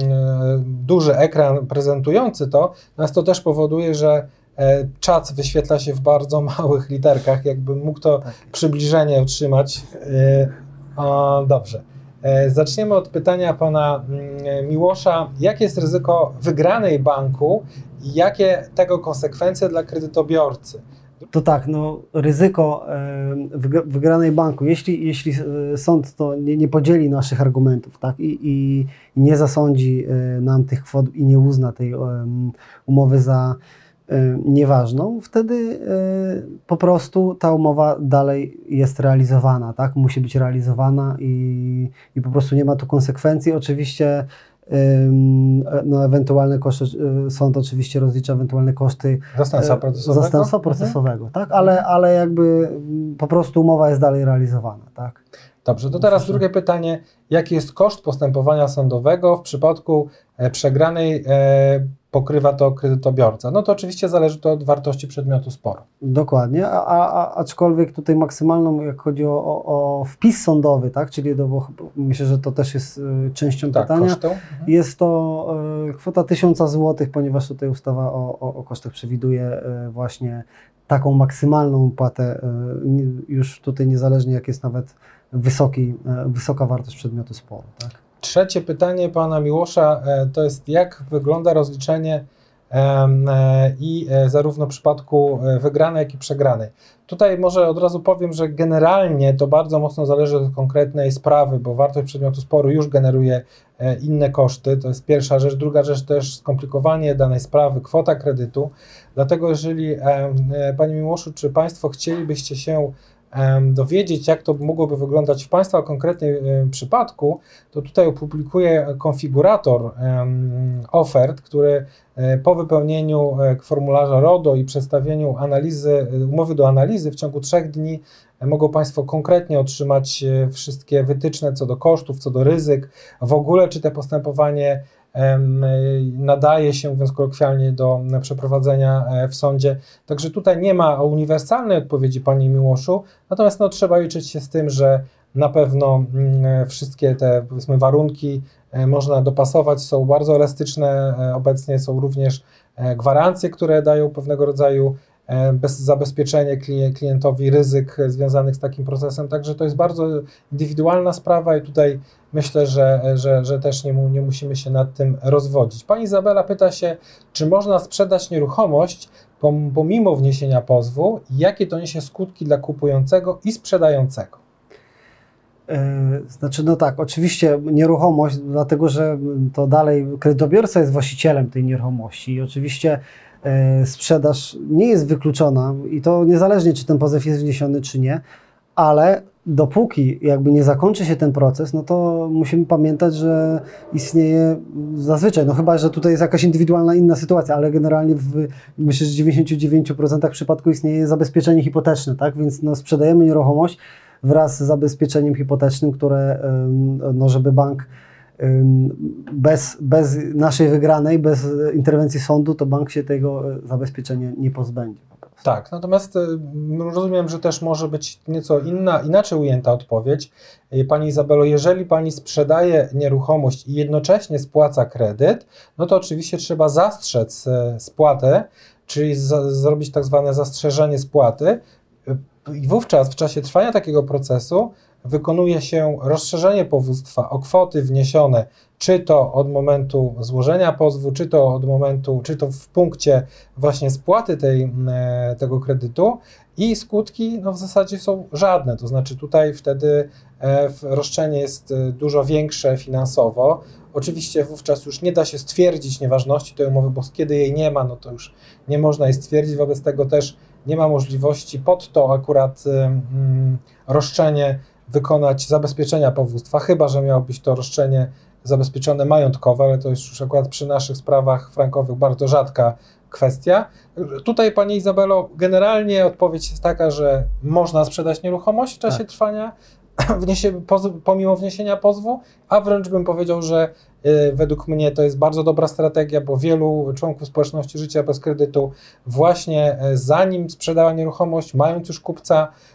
duży ekran prezentujący to, natomiast to też powoduje, że e, czat wyświetla się w bardzo małych literkach, jakbym mógł to tak. przybliżenie utrzymać. E, o, dobrze. E, zaczniemy od pytania pana mm, Miłosza. Jakie jest ryzyko wygranej banku i jakie tego konsekwencje dla kredytobiorcy? To tak, no, ryzyko e, wygranej banku, jeśli, jeśli e, sąd to nie, nie podzieli naszych argumentów tak, i, i nie zasądzi nam tych kwot i nie uzna tej umowy za nieważną, wtedy y, po prostu ta umowa dalej jest realizowana, tak? Musi być realizowana i, i po prostu nie ma tu konsekwencji. Oczywiście no, ewentualne koszty, y, sąd oczywiście rozlicza ewentualne koszty zastępstwa procesowego, zastępstwa mhm. procesowego tak? ale, ale jakby po prostu umowa jest dalej realizowana. Tak? Dobrze, to teraz drugie pytanie. Jaki jest koszt postępowania sądowego w przypadku e, przegranej e, pokrywa to kredytobiorca? No to oczywiście zależy to od wartości przedmiotu sporu. Dokładnie, a, a, aczkolwiek tutaj maksymalną, jak chodzi o, o, o wpis sądowy, tak, czyli do, bo myślę, że to też jest y, częścią tak, pytania. Mhm. jest to y, kwota 1000 zł, ponieważ tutaj ustawa o, o, o kosztach przewiduje y, właśnie taką maksymalną płatę, już tutaj niezależnie jak jest nawet wysoki, wysoka wartość przedmiotu sporu. Tak? Trzecie pytanie pana Miłosza e, to jest, jak wygląda rozliczenie e, i zarówno w przypadku wygranej, jak i przegranej. Tutaj może od razu powiem, że generalnie to bardzo mocno zależy od konkretnej sprawy, bo wartość przedmiotu sporu już generuje inne koszty. To jest pierwsza rzecz. Druga rzecz też skomplikowanie danej sprawy, kwota kredytu. Dlatego jeżeli Panie Miłoszu, czy Państwo chcielibyście się dowiedzieć, jak to mogłoby wyglądać w Państwa konkretnym przypadku, to tutaj opublikuję konfigurator ofert, który e, po wypełnieniu e, formularza RODO i przedstawieniu analizy, e, umowy do analizy w ciągu trzech dni mogą Państwo konkretnie otrzymać wszystkie wytyczne co do kosztów, co do ryzyk, w ogóle czy te postępowanie nadaje się, mówiąc kolokwialnie, do przeprowadzenia e, w sądzie. Także tutaj nie ma uniwersalnej odpowiedzi, Panie Miłoszu, natomiast no, trzeba liczyć się z tym, że na pewno mm, wszystkie te powiedzmy warunki e, można dopasować, są bardzo elastyczne, e, obecnie są również gwarancje, które dają pewnego rodzaju bez zabezpieczenie klientowi ryzyk związanych z takim procesem, także to jest bardzo indywidualna sprawa i tutaj myślę, że, że, że też nie, nie musimy się nad tym rozwodzić. Pani Izabela pyta się, czy można sprzedać nieruchomość pomimo wniesienia pozwu jakie to niesie skutki dla kupującego i sprzedającego? E, znaczy, no tak, oczywiście nieruchomość, dlatego że to dalej kredytobiorca jest właścicielem tej nieruchomości i oczywiście e, sprzedaż nie jest wykluczona i to niezależnie, czy ten pozew jest wniesiony, czy nie, ale dopóki jakby nie zakończy się ten proces, no to musimy pamiętać, że istnieje zazwyczaj, no chyba, że tutaj jest jakaś indywidualna inna sytuacja, ale generalnie w, myślę, że w 99% przypadku istnieje zabezpieczenie hipoteczne, tak? Więc no, sprzedajemy nieruchomość wraz z zabezpieczeniem hipotecznym, które, no, żeby bank bez, bez naszej wygranej, bez interwencji sądu, to bank się tego e, zabezpieczenia nie pozbędzie. Tak, natomiast e, rozumiem, że też może być nieco inna, inaczej ujęta odpowiedź. E, pani Izabelo, jeżeli Pani sprzedaje nieruchomość i jednocześnie spłaca kredyt, no to oczywiście trzeba zastrzec e, spłatę, czyli zrobić tak zwane zastrzeżenie spłaty i wówczas w czasie trwania takiego procesu wykonuje się rozszerzenie powództwa o kwoty wniesione, czy to od momentu złożenia pozwu, czy to od momentu, czy to w punkcie właśnie spłaty tej, e, tego kredytu. I skutki no, w zasadzie są żadne, to znaczy tutaj wtedy e, roszczenie jest e, dużo większe finansowo. Oczywiście wówczas już nie da się stwierdzić nieważności tej umowy, bo kiedy jej nie ma, no to już nie można jej stwierdzić, wobec tego też nie ma możliwości pod to akurat mm, roszczenie wykonać zabezpieczenia powództwa, chyba że miało być to roszczenie zabezpieczone majątkowe, ale to jest już akurat przy naszych sprawach frankowych bardzo rzadka kwestia. Tutaj, Pani Izabelo, generalnie odpowiedź jest taka, że można sprzedać nieruchomość w czasie tak. trwania, wniesie, pomimo wniesienia pozwu, a wręcz bym powiedział, że y, według mnie to jest bardzo dobra strategia, bo wielu członków społeczności życia bez kredytu właśnie y, zanim sprzedała nieruchomość, mając już kupca, E,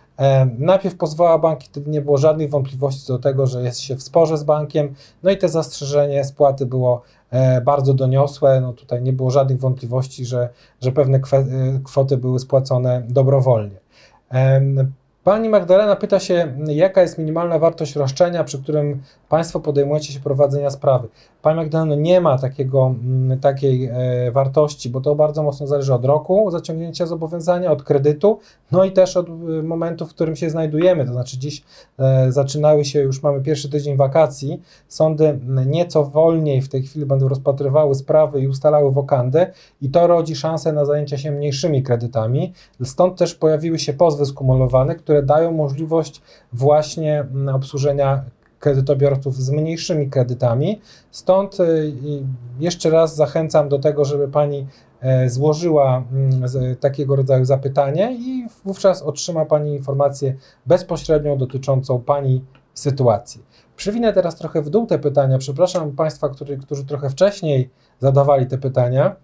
najpierw pozwała bank, wtedy nie było żadnych wątpliwości do tego, że jest się w sporze z bankiem, no i te zastrzeżenie spłaty było e, bardzo doniosłe, no tutaj nie było żadnych wątpliwości, że, że pewne e, kwoty były spłacone dobrowolnie. Pani Magdalena pyta się, jaka jest minimalna wartość roszczenia, przy którym Państwo podejmujecie się prowadzenia sprawy. Pani Magdaleno, nie ma takiego, mm, takiej e, wartości, bo to bardzo mocno zależy od roku zaciągnięcia zobowiązania, od kredytu, no i też od e, momentu, w którym się znajdujemy. To znaczy dziś e, zaczynały się, już mamy pierwszy tydzień wakacji, sądy nieco wolniej w tej chwili będą rozpatrywały sprawy i ustalały wokandę i to rodzi szansę na zajęcia się mniejszymi kredytami. Stąd też pojawiły się pozwy skumulowane, które dają możliwość właśnie obsłużenia kredytobiorców z mniejszymi kredytami. Stąd jeszcze raz zachęcam do tego, żeby Pani złożyła mm, takiego rodzaju zapytanie i wówczas otrzyma Pani informację bezpośrednią dotyczącą Pani sytuacji. Przywinę teraz trochę w dół te pytania. Przepraszam Państwa, którzy, trochę wcześniej zadawali te pytania.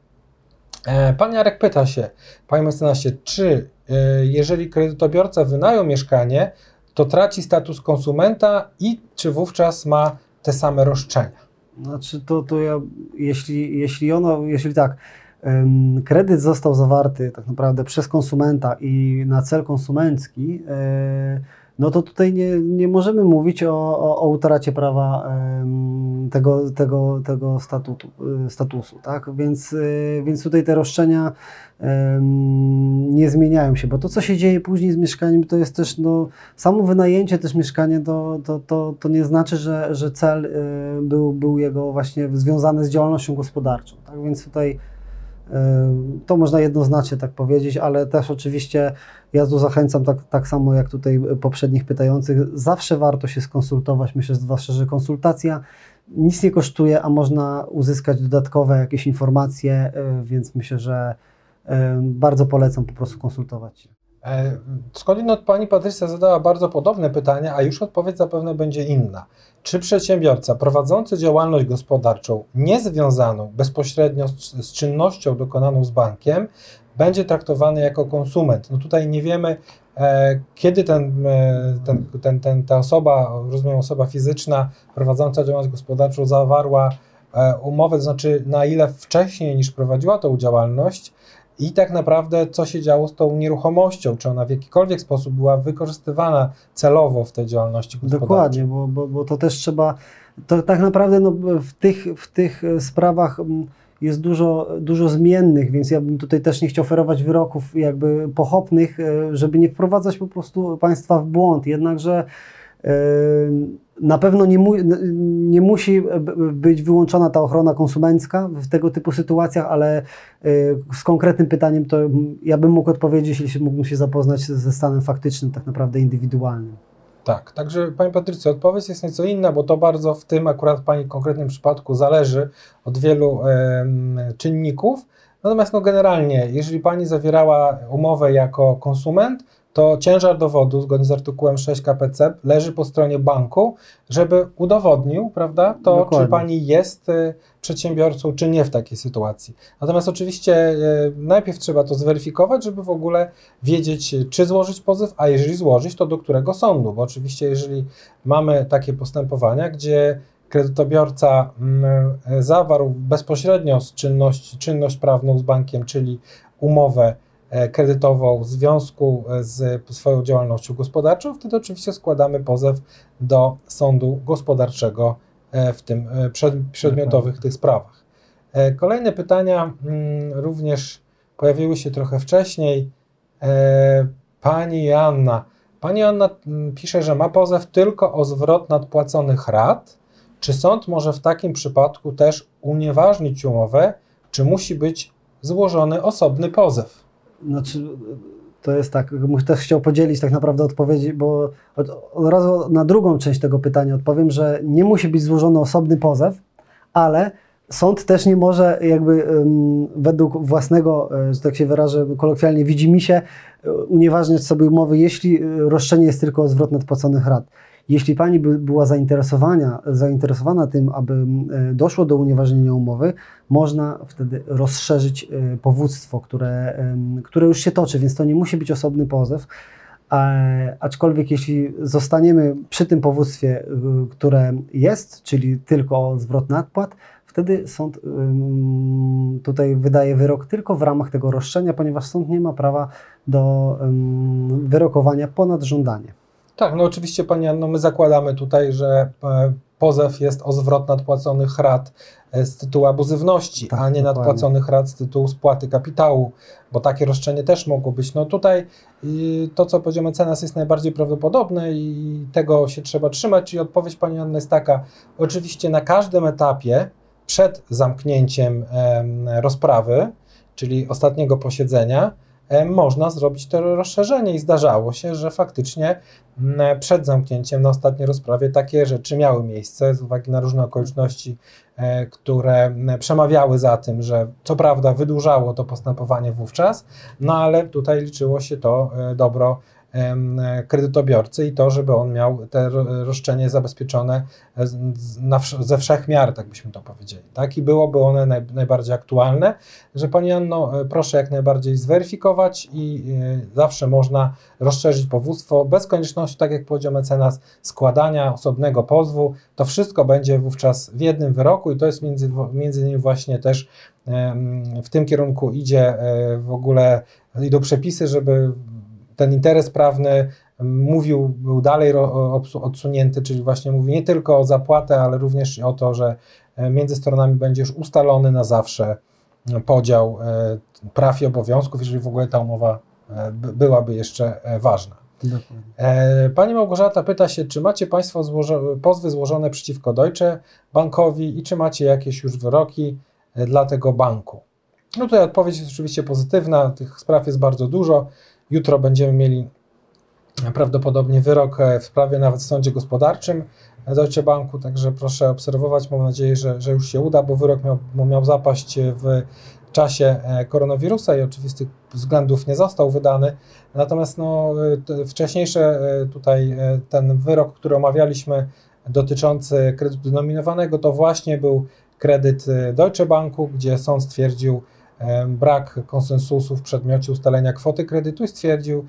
E, pan Jarek pyta się, Panie mecenasie, czy e, jeżeli kredytobiorca wynajął mieszkanie, to traci status konsumenta i czy wówczas ma te same roszczenia? Znaczy to, to ja, jeśli, jeśli ono, jeśli tak, kredyt został zawarty tak naprawdę przez konsumenta i na cel konsumencki, e, no to tutaj nie, nie możemy mówić o, o, o utracie prawa tego, tego, tego statutu, y, statusu. Tak? Więc, y, więc tutaj te roszczenia nie zmieniają się, bo to, co się dzieje później z mieszkaniem, to jest też no, samo wynajęcie też mieszkania, to, to, to, to nie znaczy, że, że cel y, był, był jego właśnie związany z działalnością gospodarczą. Tak? Więc tutaj to można jednoznacznie tak powiedzieć, ale też oczywiście ja tu zachęcam tak, tak samo jak tutaj poprzednich pytających, zawsze warto się skonsultować. Myślę, zwłaszcza, że konsultacja nic nie kosztuje, a można uzyskać dodatkowe jakieś informacje, e, więc myślę, że bardzo polecam po prostu konsultować się. E, skądinąd pani Patrycja zadała bardzo podobne pytanie, a już odpowiedź zapewne będzie inna. Czy przedsiębiorca prowadzący działalność gospodarczą niezwiązaną bezpośrednio z, czynnością dokonaną z bankiem będzie traktowany jako konsument? No tutaj nie wiemy, e, kiedy ten, e, ten, ten, ten, ta osoba, rozumiem osoba fizyczna prowadząca działalność gospodarczą zawarła umowę, to znaczy na ile wcześniej niż prowadziła tą działalność, i tak naprawdę co się działo z tą nieruchomością, czy ona w jakikolwiek sposób była wykorzystywana celowo w tej działalności gospodarczej. Dokładnie, bo, bo, bo to też trzeba, to tak naprawdę no, w, tych, w tych sprawach mm, jest dużo, dużo zmiennych, więc ja bym tutaj też nie chciał oferować wyroków jakby pochopnych, e, żeby nie wprowadzać po prostu państwa w błąd, jednakże na pewno nie, mu, nie, musi być wyłączona ta ochrona konsumencka w tego typu sytuacjach, ale y, z konkretnym pytaniem to ja bym mógł odpowiedzieć, jeśli mógłbym się zapoznać ze stanem faktycznym, tak naprawdę indywidualnym. Tak, także Pani Patrycja, odpowiedź jest nieco inna, bo to bardzo w tym akurat Pani konkretnym przypadku zależy od wielu e, czynników. Natomiast no generalnie, jeżeli Pani zawierała umowę jako konsument, to ciężar dowodu zgodnie z artykułem 6 KPC leży po stronie banku, żeby udowodnił, prawda, to Dokładnie. czy pani jest y, przedsiębiorcą, czy nie w takiej sytuacji. Natomiast oczywiście y, najpierw trzeba to zweryfikować, żeby w ogóle wiedzieć, czy złożyć pozew, a jeżeli złożyć, to do którego sądu, bo oczywiście jeżeli mamy takie postępowania, gdzie kredytobiorca mm, zawarł bezpośrednio z czynności, czynność prawną z bankiem, czyli umowę kredytową w związku e, z swoją działalnością gospodarczą, wtedy oczywiście składamy pozew do sądu gospodarczego e, w tym przedmiotowych tych sprawach. Kolejne pytania mm, również pojawiły się trochę wcześniej. Pani Joanna. Pani Joanna mm, pisze, że ma pozew tylko o zwrot nadpłaconych rat. Czy sąd może w takim przypadku też unieważnić umowę, czy musi być złożony osobny pozew? Znaczy, to jest tak, też chciał podzielić tak naprawdę odpowiedzi, bo od, od razu na drugą część tego pytania odpowiem, że nie musi być złożony osobny pozew, ale sąd też nie może jakby um, według własnego, e, że tak się wyrażę kolokwialnie, widzi mi się, e, unieważniać sobie umowy, jeśli e, roszczenie jest tylko o zwrot nadpłaconych rat. Jeśli pani by była zainteresowana, zainteresowana tym, aby e, doszło do unieważnienia umowy, można wtedy rozszerzyć e, powództwo, które, które już się toczy, więc to nie musi być osobny pozew. Aczkolwiek jeśli zostaniemy przy tym powództwie, e, które jest, czyli tylko zwrot nadpłat, wtedy sąd tutaj wydaje wyrok tylko w ramach tego roszczenia, ponieważ sąd nie ma prawa do wyrokowania ponad żądanie. Tak, no oczywiście Pani Anno, my zakładamy tutaj, że e, pozew jest o zwrot nadpłaconych rat e, z tytułu abuzywności, tak, a nie dokładnie. nadpłaconych rat z tytułu spłaty kapitału, bo takie roszczenie też mogło być. No tutaj to, co powiedział mecenas jest najbardziej prawdopodobne i tego się trzeba trzymać, czyli odpowiedź Pani Anny jest taka, oczywiście na każdym etapie przed zamknięciem rozprawy, czyli ostatniego posiedzenia, można zrobić to rozszerzenie i zdarzało się, że faktycznie przed zamknięciem na ostatniej rozprawie takie rzeczy miały miejsce z uwagi na różne okoliczności, które przemawiały za tym, że co prawda wydłużało to postępowanie wówczas, no ale tutaj liczyło się to dobro kredytobiorcy i to, żeby on miał te roszczenie zabezpieczone ze wszech miar, tak byśmy to powiedzieli. Tak? I byłoby one naj, najbardziej aktualne, że Pani Anno, e, proszę jak najbardziej zweryfikować i e, zawsze można rozszerzyć powództwo bez konieczności, tak jak powiedział mecenas, składania osobnego pozwu. To wszystko będzie wówczas w jednym wyroku i to jest między, między innymi właśnie też w tym kierunku idzie e, w ogóle, idą przepisy, żeby ten interes prawny mówił, był dalej odsunięty, czyli właśnie mówi nie tylko o zapłatę, ale również o to, że e, między stronami będzie już ustalony na zawsze e, podział e, praw i obowiązków, jeżeli w ogóle ta umowa byłaby jeszcze ważna. Dokładnie. Pani Małgorzata pyta się, czy macie Państwo złożo pozwy złożone przeciwko Deutsche Bankowi i czy macie jakieś już wyroki dla tego banku? No tutaj odpowiedź jest oczywiście pozytywna, tych spraw jest bardzo dużo. Jutro będziemy mieli prawdopodobnie wyrok e, w sprawie nawet w sądzie gospodarczym Deutsche Banku, także proszę obserwować. Mam nadzieję, że, że już się uda, bo wyrok miał, miał zapaść w czasie e, koronawirusa i oczywistych względów nie został wydany. Natomiast no, wcześniejsze e, tutaj ten wyrok, który omawialiśmy dotyczący kredytu denominowanego, to właśnie był kredyt Deutsche Banku, gdzie sąd stwierdził, brak konsensusu w przedmiocie ustalenia kwoty kredytu i stwierdził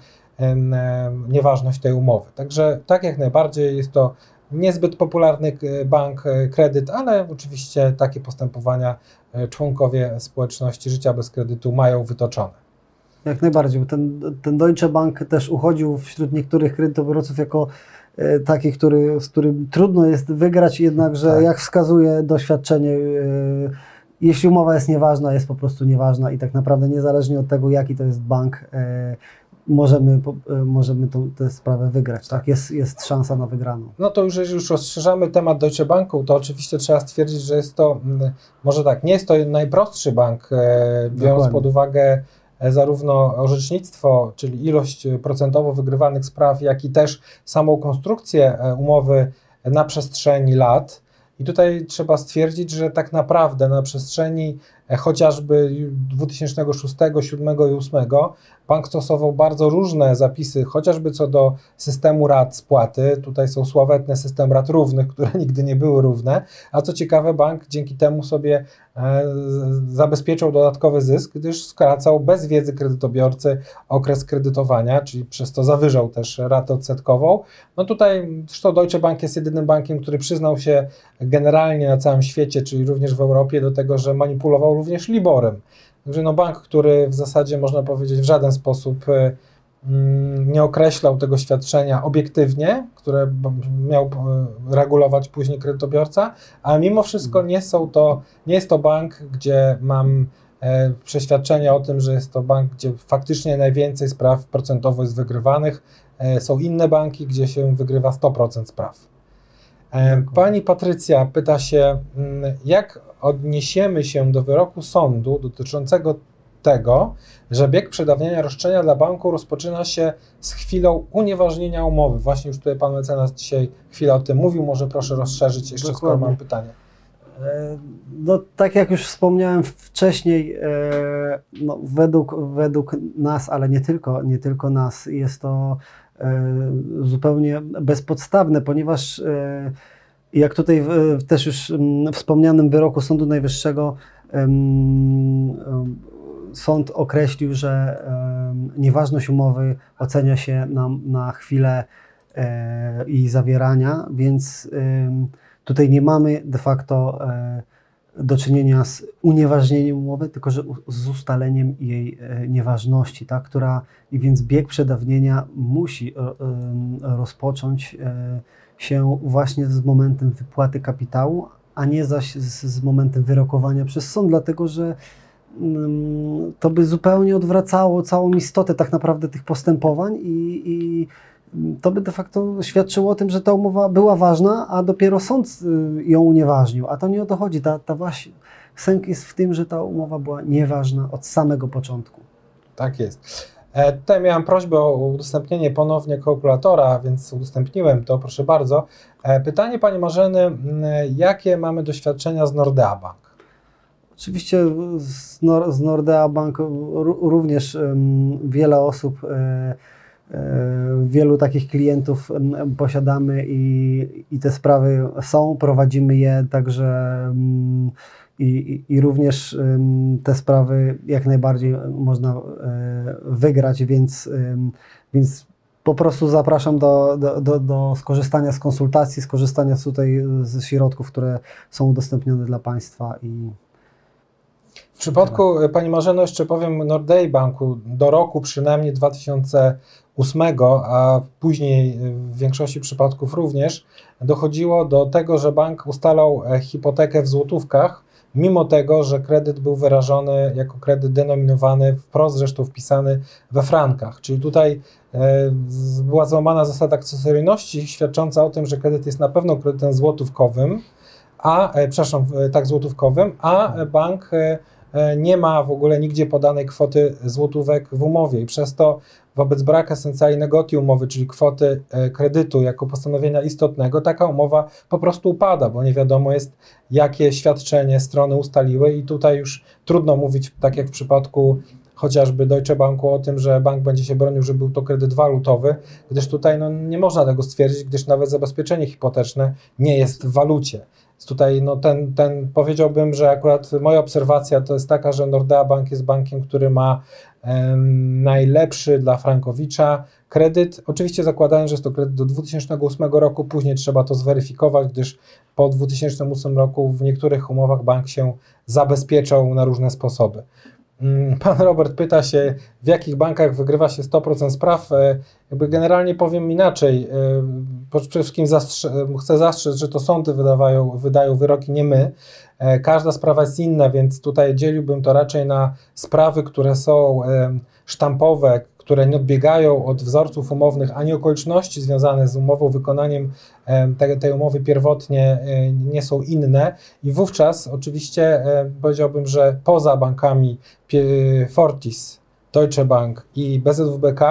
nieważność tej umowy. Także tak jak najbardziej jest to niezbyt popularny e, bank e, kredyt, ale oczywiście takie postępowania e, członkowie społeczności życia bez kredytu mają wytoczone. Jak najbardziej, bo ten, ten Deutsche Bank też uchodził wśród niektórych kredytobiorców jako taki, który, z którym trudno jest wygrać, jednakże tak. jak wskazuje doświadczenie jeśli umowa jest nieważna, jest po prostu nieważna i tak naprawdę niezależnie od tego, jaki to jest bank, e, możemy, e, możemy tą, tę sprawę wygrać. Tak? Jest, jest szansa na wygraną. No to już, jeżeli już rozszerzamy temat Deutsche Banku, to oczywiście trzeba stwierdzić, że jest to, może tak, nie jest to najprostszy bank, e, biorąc Dokładnie. pod uwagę zarówno orzecznictwo, czyli ilość procentowo wygrywanych spraw, jak i też samą konstrukcję umowy na przestrzeni lat. I tutaj trzeba stwierdzić, że tak naprawdę na przestrzeni e, chociażby 2006, 2007 i 2008 bank stosował bardzo różne zapisy, chociażby co do systemu rat spłaty. Tutaj są sławetne system rat równych, które nigdy nie były równe. A co ciekawe, bank dzięki temu sobie zabezpieczał dodatkowy zysk, gdyż skracał bez wiedzy kredytobiorcy okres kredytowania, czyli przez to zawyżał też ratę odsetkową. No tutaj zresztą Deutsche Bank jest jedynym bankiem, który przyznał się generalnie na całym świecie, czyli również w Europie, do tego, że manipulował również Liborem. Także no bank, który w zasadzie można powiedzieć w żaden sposób mm, nie określał tego świadczenia obiektywnie, które miał y, regulować później kredytobiorca, ale mimo wszystko nie są to, nie jest to bank, gdzie mam e, przeświadczenie o tym, że jest to bank, gdzie faktycznie najwięcej spraw procentowo jest wygrywanych. E, są inne banki, gdzie się wygrywa 100% spraw. E, pani Patrycja pyta się, mm, jak odniesiemy się do wyroku sądu dotyczącego tego, że bieg przedawnienia roszczenia dla banku rozpoczyna się z chwilą unieważnienia umowy. Właśnie już tutaj pan mecenas dzisiaj chwilę o tym mówił, może proszę rozszerzyć jeszcze, Dokładnie. skoro mam pytanie. E, no, tak jak już wspomniałem wcześniej, e, no, według, według nas, ale nie tylko, nie tylko nas, jest to zupełnie bezpodstawne, ponieważ jak tutaj w, też już mm, wspomnianym wyroku Sądu Najwyższego sąd określił, że nieważność umowy ocenia się na, na chwilę e, jej zawierania, więc tutaj nie mamy de facto e, do czynienia z unieważnieniem umowy, tylko że z ustaleniem jej e, nieważności, tak, która i więc bieg przedawnienia musi rozpocząć się właśnie z momentem wypłaty kapitału, a nie zaś z, z momentem wyrokowania przez sąd, dlatego że to by zupełnie odwracało całą istotę tak naprawdę tych postępowań i, i to by de facto świadczyło o tym, że ta umowa była ważna, a dopiero sąd y, ją unieważnił. A to nie o to chodzi. Ta, ta właśnie sęk jest w tym, że ta umowa była nieważna od samego początku. Tak jest. E, tutaj miałem prośbę o udostępnienie ponownie kalkulatora, więc udostępniłem to, proszę bardzo. E, pytanie Pani Marzeny, jakie mamy doświadczenia z Nordea Bank? Oczywiście z, Nor z Nordea Bank również wiele osób, e, e, wielu takich klientów posiadamy i, i te sprawy są, prowadzimy je, także i, i, również te sprawy jak najbardziej można e, wygrać, więc, więc po prostu zapraszam do, do, do, do, skorzystania z konsultacji, skorzystania tutaj ze środków, które są udostępnione dla Państwa i w przypadku e, Pani Marzeno jeszcze powiem Nordea Banku do roku przynajmniej 2008, a później w większości przypadków również dochodziło do tego, że bank ustalał e, hipotekę w złotówkach mimo tego, że kredyt był wyrażony jako kredyt denominowany, wprost zresztą wpisany we frankach. Czyli tutaj e, była złamana zasada akcesoryjności, świadcząca o tym, że kredyt jest na pewno kredytem złotówkowym, a, e, przepraszam, tak złotówkowym, a bank e, nie ma w ogóle nigdzie podanej kwoty złotówek w umowie i przez to wobec braku esencjali negoti umowy, czyli kwoty kredytu jako postanowienia istotnego, taka umowa po prostu upada, bo nie wiadomo jest, jakie świadczenie strony ustaliły i tutaj już trudno mówić, tak jak w przypadku chociażby Deutsche Banku o tym, że bank będzie się bronił, że był to kredyt walutowy, gdyż tutaj no, nie można tego stwierdzić, gdyż nawet zabezpieczenie hipoteczne nie jest w walucie. Tutaj no, ten, ten powiedziałbym, że akurat moja obserwacja to jest taka, że Nordea Bank jest bankiem, który ma najlepszy dla Frankowicza kredyt, oczywiście zakładając, że jest to kredyt do 2008 roku, później trzeba to zweryfikować, gdyż po 2008 roku w niektórych umowach bank się zabezpieczał na różne sposoby. Mm, pan Robert pyta się, w jakich bankach wygrywa się 100% spraw. E, jakby generalnie powiem inaczej. E, przede wszystkim zastrze chcę zastrzec, że to sądy wydawają, wydają wyroki, nie my. E, każda sprawa jest inna, więc tutaj dzieliłbym to raczej na sprawy, które są sztampowe, które nie odbiegają od wzorców umownych ani okoliczności związane z umową, wykonaniem tej, umowy pierwotnie e, nie są inne. I wówczas oczywiście powiedziałbym, że poza bankami Fortis, Deutsche Bank i BZWBK,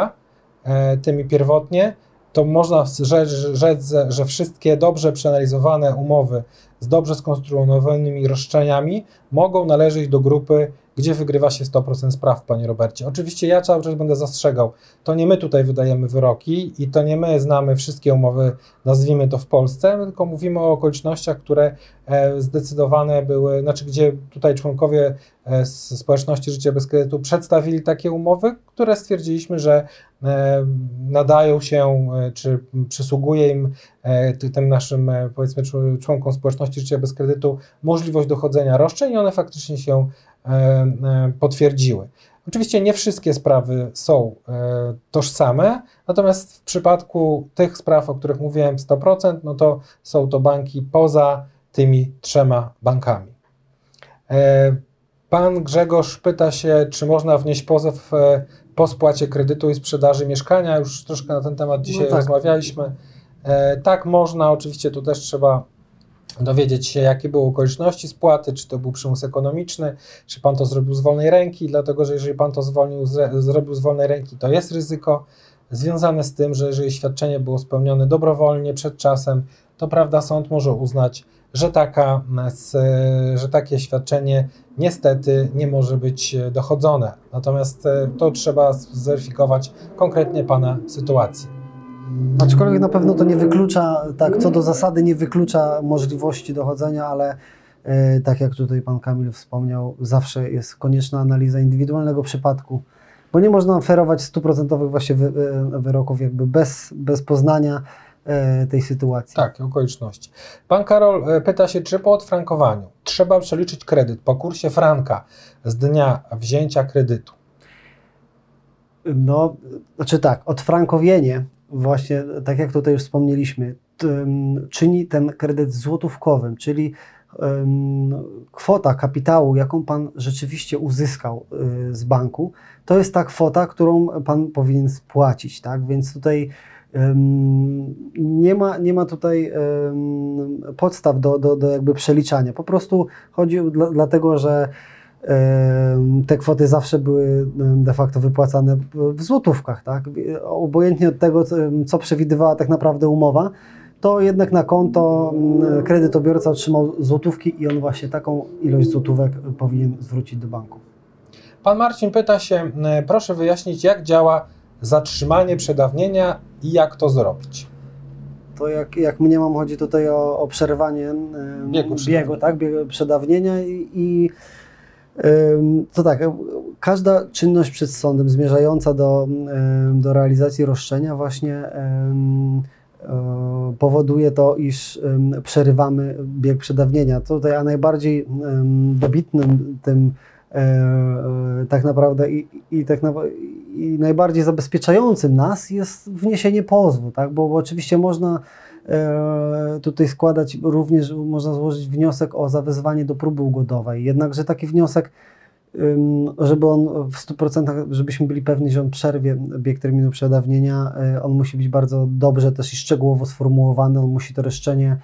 e, tymi pierwotnie, to można rzec, rzec, że wszystkie dobrze przeanalizowane umowy z dobrze skonstruowanymi roszczeniami mogą należeć do grupy gdzie wygrywa się 100% spraw, panie Robercie. Oczywiście ja cały czas będę zastrzegał, to nie my tutaj wydajemy wyroki i to nie my znamy wszystkie umowy, nazwijmy to w Polsce, tylko mówimy o okolicznościach, które e, zdecydowane były, znaczy gdzie tutaj członkowie e, z społeczności Życia bez Kredytu przedstawili takie umowy, które stwierdziliśmy, że e, nadają się, czy przysługuje im tym naszym, powiedzmy, członkom społeczności Życia bez Kredytu możliwość dochodzenia roszczeń i one faktycznie się E, e, potwierdziły. Oczywiście nie wszystkie sprawy są e, tożsame, natomiast w przypadku tych spraw, o których mówiłem 100%, no to są to banki poza tymi trzema bankami. Pan Grzegorz pyta się, czy można wnieść pozew po spłacie kredytu i sprzedaży mieszkania. Już troszkę na ten temat dzisiaj no tak. rozmawialiśmy. Tak, można, oczywiście tu też trzeba dowiedzieć się, jakie były okoliczności spłaty, czy to był przymus ekonomiczny, czy pan to zrobił z wolnej ręki, dlatego że jeżeli pan to zwolnił, zrobił z wolnej ręki, to jest ryzyko związane z tym, że jeżeli świadczenie było spełnione dobrowolnie przed czasem, to prawda, sąd może uznać, że, taka, że takie świadczenie niestety nie może być dochodzone. Natomiast e, to trzeba zweryfikować konkretnie Pana sytuację. Aczkolwiek na pewno to nie wyklucza, tak, co do zasady nie wyklucza możliwości dochodzenia, ale e, tak jak tutaj pan Kamil wspomniał, zawsze jest konieczna analiza indywidualnego przypadku, bo nie można oferować stuprocentowych właśnie wy, e, wyroków jakby bez, bez poznania e, tej sytuacji. Tak, okoliczności. Pan Karol pyta się, czy po odfrankowaniu trzeba przeliczyć kredyt po kursie franka z dnia wzięcia kredytu? No, znaczy tak, odfrankowienie właśnie, tak jak tutaj już wspomnieliśmy, czyni ten kredyt złotówkowym, czyli kwota kapitału, jaką Pan rzeczywiście uzyskał y, z banku, to jest ta kwota, którą Pan powinien spłacić, tak? Więc tutaj nie ma, nie ma tutaj podstaw do, do, do jakby przeliczania. Po prostu chodzi dlatego, że te kwoty zawsze były de facto wypłacane w złotówkach, tak? Obojętnie od tego, co przewidywała tak naprawdę umowa, to jednak na konto kredytobiorca otrzymał złotówki i on właśnie taką ilość złotówek powinien zwrócić do banku. Pan Marcin pyta się, proszę wyjaśnić, jak działa zatrzymanie przedawnienia i jak to zrobić? To jak, jak mnie mam, chodzi tutaj o, o przerwanie biegu, biegu, tak, biegu przedawnienia i, i to tak, każda czynność przed sądem zmierzająca do, do realizacji roszczenia właśnie e, powoduje to, iż przerywamy bieg przedawnienia. Tutaj a najbardziej dobitnym tym e, e, tak naprawdę i, i, tak na, i najbardziej zabezpieczającym nas jest wniesienie pozwu, tak? bo, bo oczywiście można tutaj składać również, można złożyć wniosek o zawezwanie do próby ugodowej. Jednakże taki wniosek, żeby on w 100%, żebyśmy byli pewni, że on przerwie bieg terminu przedawnienia, e, on musi być bardzo dobrze też i szczegółowo sformułowany, on musi to reszczenie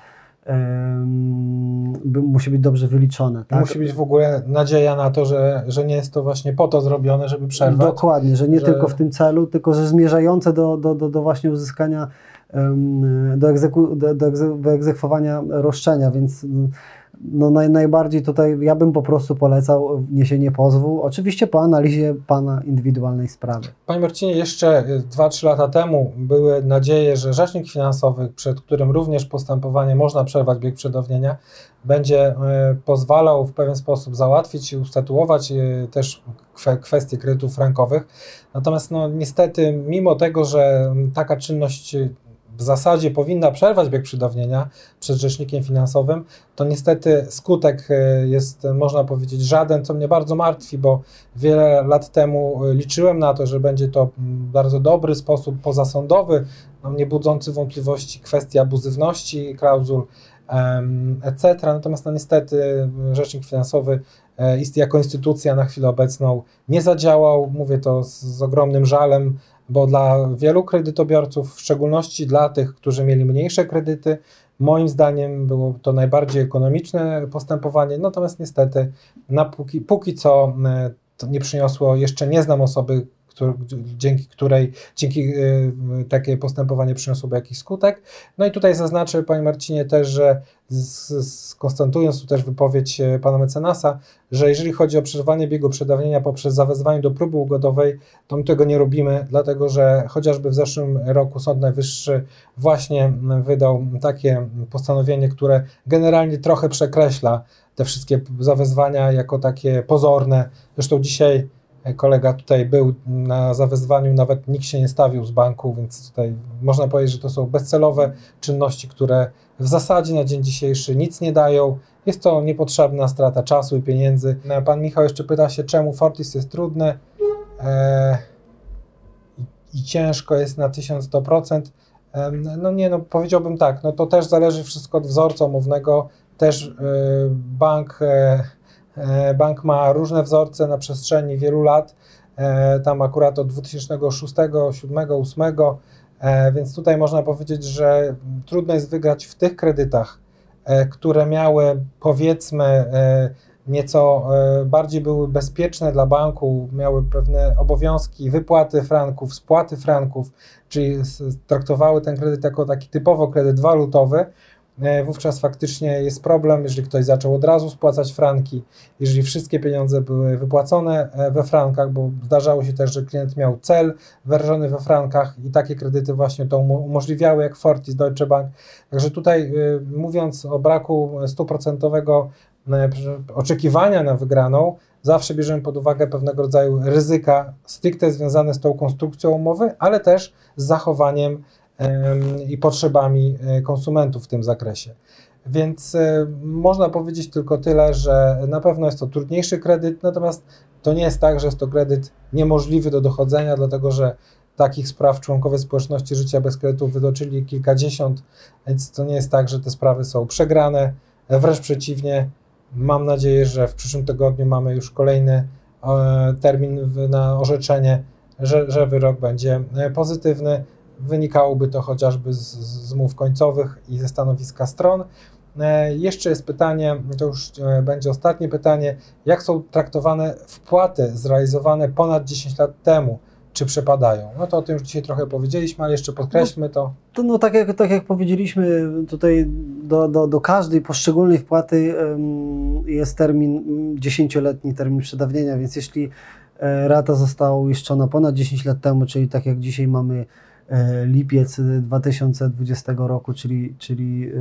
musi być dobrze wyliczone. Tak? Musi być w ogóle nadzieja na to, że, że nie jest to właśnie po to zrobione, żeby przerwać. Dokładnie, że nie że... tylko w tym celu, tylko że zmierzające do, do, do, do właśnie uzyskania do, egzeku, do, do wyegzekwowania roszczenia, więc no naj, najbardziej tutaj ja bym po prostu polecał wniesienie pozwu, oczywiście po analizie Pana indywidualnej sprawy. Panie Marcinie, jeszcze 2-3 lata temu były nadzieje, że Rzecznik Finansowy, przed którym również postępowanie można przerwać bieg przedawnienia, będzie e, pozwalał w pewien sposób załatwić i ustatuować e, też kwestie kredytów frankowych. Natomiast no, niestety, mimo tego, że taka czynność w zasadzie powinna przerwać bieg przedawnienia przed rzecznikiem finansowym, to niestety skutek e, jest, można powiedzieć, żaden, co mnie bardzo martwi, bo wiele lat temu e, liczyłem na to, że będzie to bardzo dobry sposób pozasądowy, no, nie budzący wątpliwości kwestii abuzywności klauzul, etc. Natomiast no, niestety rzecznik finansowy e, jako instytucja na chwilę obecną nie zadziałał. Mówię to z, z ogromnym żalem bo dla wielu kredytobiorców, w szczególności dla tych, którzy mieli mniejsze kredyty, moim zdaniem było to najbardziej ekonomiczne postępowanie, natomiast niestety na póki, póki co e, nie przyniosło, jeszcze nie znam osoby, dzięki której, dzięki y, takie postępowanie przyniosłoby jakiś skutek. No i tutaj zaznaczę, Panie Marcinie, też, że skonstatując tu też wypowiedź e, Pana mecenasa, że jeżeli chodzi o przerwanie biegu przedawnienia poprzez zawezwanie do próby ugodowej, to my tego nie robimy, dlatego że chociażby w zeszłym roku Sąd Najwyższy właśnie wydał takie postanowienie, które generalnie trochę przekreśla te wszystkie zawezwania jako takie pozorne. Zresztą dzisiaj Kolega tutaj był na zawezwaniu, nawet nikt się nie stawił z banku, więc tutaj można powiedzieć, że to są bezcelowe czynności, które w zasadzie na dzień dzisiejszy nic nie dają. Jest to niepotrzebna strata czasu i pieniędzy. Pan Michał jeszcze pyta się, czemu Fortis jest trudny e, i ciężko jest na 1100%. E, no nie, no powiedziałbym tak, no to też zależy wszystko od wzorca umownego. Też e, bank e, E, bank ma różne wzorce na przestrzeni wielu lat, e, tam akurat od 2006, 2007, 2008, więc tutaj można powiedzieć, że trudno jest wygrać w tych kredytach, e, które miały powiedzmy nieco bardziej były bezpieczne dla banku, miały pewne obowiązki wypłaty franków, spłaty franków, czyli traktowały ten kredyt jako taki typowo kredyt walutowy, E, wówczas faktycznie jest problem, jeżeli ktoś zaczął od razu spłacać franki, jeżeli wszystkie pieniądze były wypłacone e, we frankach, bo zdarzało się też, że klient miał cel wyrażony we frankach i takie kredyty właśnie to umożliwiały, jak Fortis, Deutsche Bank. Także tutaj e, mówiąc o braku stuprocentowego oczekiwania na wygraną, zawsze bierzemy pod uwagę pewnego rodzaju ryzyka stricte związane z tą konstrukcją umowy, ale też z zachowaniem i potrzebami e, konsumentów w tym zakresie. Więc e, można powiedzieć tylko tyle, że na pewno jest to trudniejszy kredyt, natomiast to nie jest tak, że jest to kredyt niemożliwy do dochodzenia, dlatego że takich spraw członkowie społeczności życia bez kredytów wydoczyli kilkadziesiąt, więc to nie jest tak, że te sprawy są przegrane. Wręcz przeciwnie, mam nadzieję, że w przyszłym tygodniu mamy już kolejny e, termin na orzeczenie, że, że wyrok będzie pozytywny. Wynikałoby to chociażby z, z mów końcowych i ze stanowiska stron. Jeszcze jest pytanie, to już będzie ostatnie pytanie, jak są traktowane wpłaty zrealizowane ponad 10 lat temu? czy przepadają. No to o tym już dzisiaj trochę powiedzieliśmy, ale jeszcze podkreślmy to. to no tak jak, tak jak powiedzieliśmy, tutaj do, do, do każdej poszczególnej wpłaty jest termin, 10-letni termin przedawnienia, więc jeśli e, rata została uiszczona ponad 10 lat temu, czyli tak jak dzisiaj mamy E, lipiec 2020 roku, czyli, czyli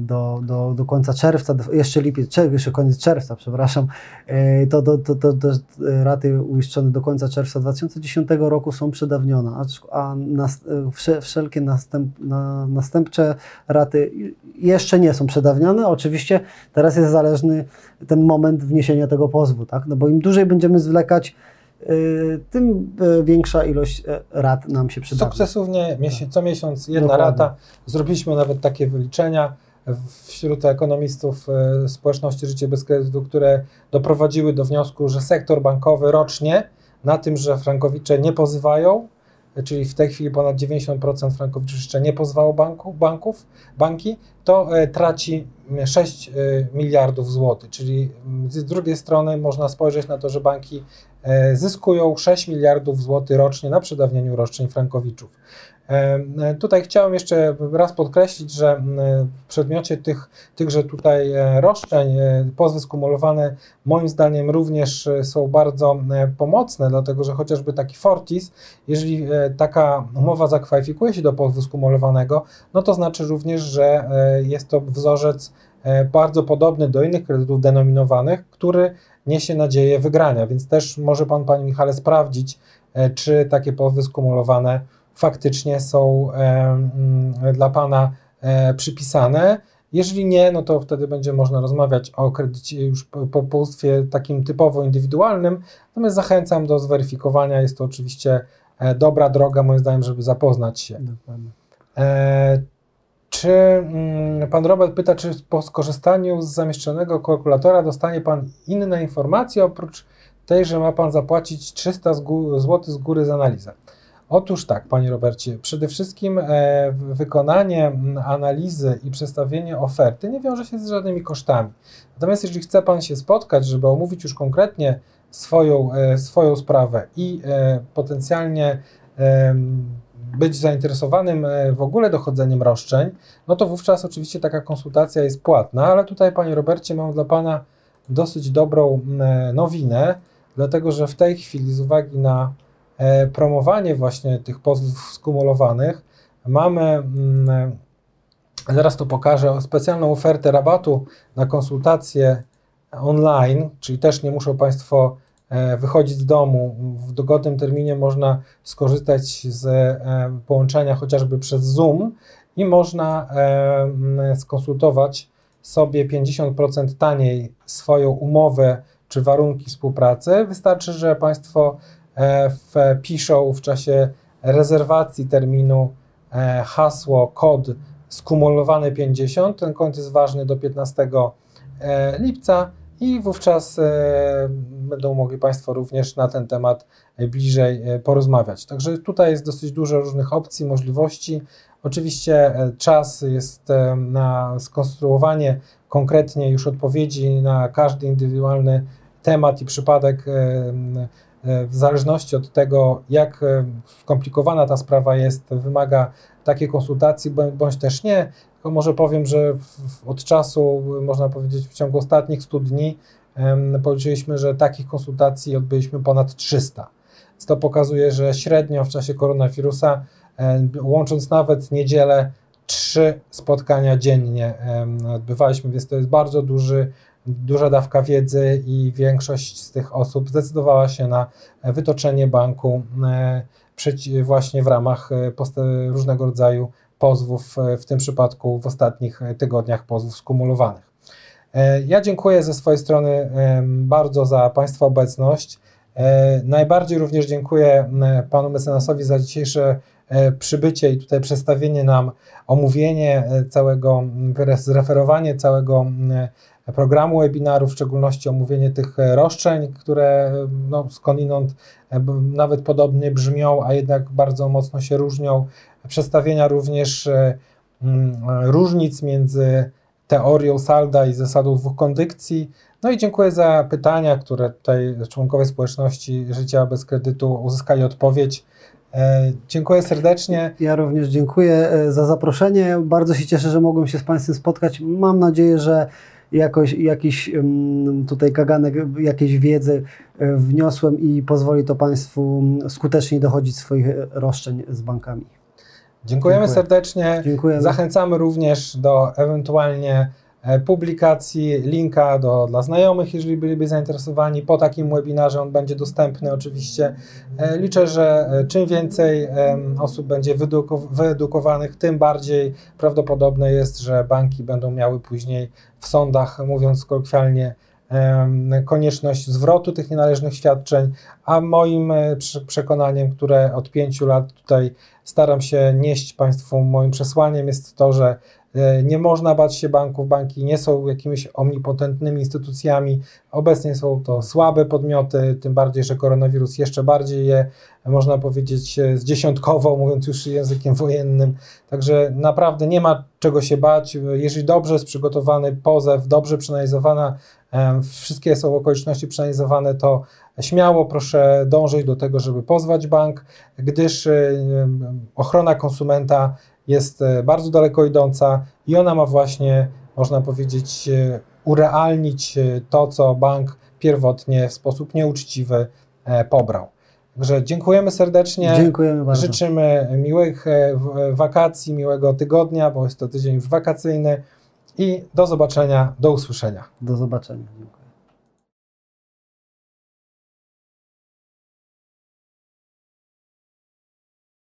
do, do, do końca czerwca, jeszcze lipiec, jeszcze koniec czerwca, przepraszam, e, to, to, to, to, to raty uiszczone do końca czerwca 2010 roku są przedawnione, a nas, e, wszelkie następ, na, następcze raty jeszcze nie są przedawnione. Oczywiście teraz jest zależny ten moment wniesienia tego pozwu, tak? no bo im dłużej będziemy zwlekać tym y, większa ilość y, rat nam się przyda. Sukcesywnie, co miesiąc jedna Dokładnie. rata. Zrobiliśmy nawet takie wyliczenia wśród ekonomistów społeczności Życie bez kredytu, które doprowadziły do wniosku, że sektor bankowy rocznie na tym, że frankowicze nie pozywają, czyli w tej chwili ponad 90% frankowiczów jeszcze nie pozwało banku, banków, banki, to e, traci 6 e, miliardów złotych, czyli z drugiej strony można spojrzeć na to, że banki e, zyskują 6 miliardów złotych rocznie na przedawnieniu roszczeń frankowiczów. E, tutaj chciałem jeszcze raz podkreślić, że w przedmiocie tych, tychże tutaj e, roszczeń e, pozwy skumulowane moim zdaniem również są bardzo pomocne, dlatego że chociażby taki Fortis, jeżeli taka umowa zakwalifikuje się do pozwu skumulowanego, no to znaczy również, że jest to wzorzec bardzo podobny do innych kredytów denominowanych, który niesie nadzieję wygrania, więc też może Pan, Panie Michale, sprawdzić, czy takie pozwy skumulowane faktycznie są mm, dla Pana e, przypisane. Jeżeli nie, no to wtedy będzie można rozmawiać o kredycie już po, po połóstwie takim typowo indywidualnym. Natomiast zachęcam do zweryfikowania. Jest to oczywiście e, dobra droga, moim zdaniem, żeby zapoznać się. E, czy mm, pan Robert pyta, czy po skorzystaniu z zamieszczonego kalkulatora dostanie pan inne informacje oprócz tej, że ma pan zapłacić 300 zł z góry za analizę? Otóż tak, Panie Robercie, przede wszystkim e, wykonanie analizy i przedstawienie oferty nie wiąże się z żadnymi kosztami. Natomiast jeżeli chce Pan się spotkać, żeby omówić już konkretnie swoją, e, swoją sprawę i e, potencjalnie być zainteresowanym w ogóle dochodzeniem roszczeń, no to wówczas oczywiście taka konsultacja jest płatna, ale tutaj, Panie Robercie, mam dla Pana dosyć dobrą nowinę, dlatego że w tej chwili z uwagi na promowanie właśnie tych pozwów skumulowanych. Mamy, mm, zaraz to pokażę, specjalną ofertę rabatu na konsultacje online, czyli też nie muszą Państwo e, wychodzić z domu. W dogodnym terminie można skorzystać z e, połączenia chociażby przez Zoom i można mm, skonsultować sobie 50% taniej swoją umowę czy warunki współpracy. Wystarczy, że Państwo E, wpiszą w czasie rezerwacji terminu e, hasło, kod skumulowany 50. Ten kod jest ważny do 15 e, lipca i wówczas będą mogli Państwo również na ten temat bliżej porozmawiać. Także tutaj jest dosyć dużo różnych opcji, możliwości. Oczywiście czas jest na skonstruowanie konkretnie już odpowiedzi na każdy indywidualny temat i przypadek E, w zależności od tego, jak e, skomplikowana ta sprawa jest, wymaga takiej konsultacji, bądź też nie. Tylko może powiem, że od czasu, można powiedzieć, w ciągu ostatnich 100 dni policzyliśmy, że takich konsultacji odbyliśmy ponad 300. Więc to pokazuje, że średnio w czasie koronawirusa, łącząc nawet niedzielę, trzy spotkania dziennie odbywaliśmy, więc to jest bardzo duży duża dawka wiedzy i większość z tych osób zdecydowała się na wytoczenie banku e, właśnie w ramach e, różnego rodzaju pozwów, e, w tym przypadku w ostatnich tygodniach pozwów skumulowanych. Ja dziękuję ze swojej strony bardzo za Państwa obecność. Najbardziej również dziękuję Panu mecenasowi za dzisiejsze przybycie i tutaj przedstawienie nam, omówienie całego, zreferowanie całego programu webinaru, w szczególności omówienie tych e, roszczeń, które e, no, skądinąd e, nawet podobnie brzmią, a jednak bardzo mocno się różnią. Przedstawienia również różnic między teorią salda i zasadą dwóch kondykcji. No i dziękuję za pytania, które tutaj członkowie społeczności Życia bez kredytu uzyskali odpowiedź. Dziękuję serdecznie. Ja również dziękuję za zaproszenie. Bardzo się cieszę, że mogłem się z Państwem spotkać. Mam nadzieję, że jakoś, jakiś tutaj kaganek, jakiejś wiedzy e, wniosłem i pozwoli to Państwu skutecznie dochodzić swoich roszczeń z bankami. Dziękujemy Dziękuję. serdecznie. Dziękujemy. Zachęcamy również do ewentualnie E, publikacji, linka do, dla znajomych, jeżeli byliby zainteresowani. Po takim webinarze on będzie dostępny oczywiście. E, liczę, że e, czym więcej osób będzie wyedukowanych, tym bardziej prawdopodobne jest, że banki będą miały później w sądach, mówiąc kolokwialnie, konieczność zwrotu tych nienależnych świadczeń, a moim przekonaniem, które od pięciu lat tutaj staram się nieść Państwu moim przesłaniem, jest to, że E, nie można bać się banków. Banki nie są jakimiś omnipotentnymi instytucjami. Obecnie są to słabe podmioty, tym bardziej, że koronawirus jeszcze bardziej je, można powiedzieć, e, zdziesiątkował, mówiąc już językiem wojennym. Także naprawdę nie ma czego się bać. Jeżeli dobrze jest przygotowany pozew, dobrze przeanalizowana, e, wszystkie są okoliczności przeanalizowane, to śmiało proszę dążyć do tego, żeby pozwać bank, gdyż ochrona konsumenta jest e, bardzo daleko idąca i ona ma właśnie, można powiedzieć, e, urealnić e, to, co bank pierwotnie w sposób nieuczciwy pobrał. Także dziękujemy serdecznie. Dziękujemy bardzo. Życzymy miłych wakacji, miłego tygodnia, bo jest to tydzień już wakacyjny i do zobaczenia, do usłyszenia. Do zobaczenia.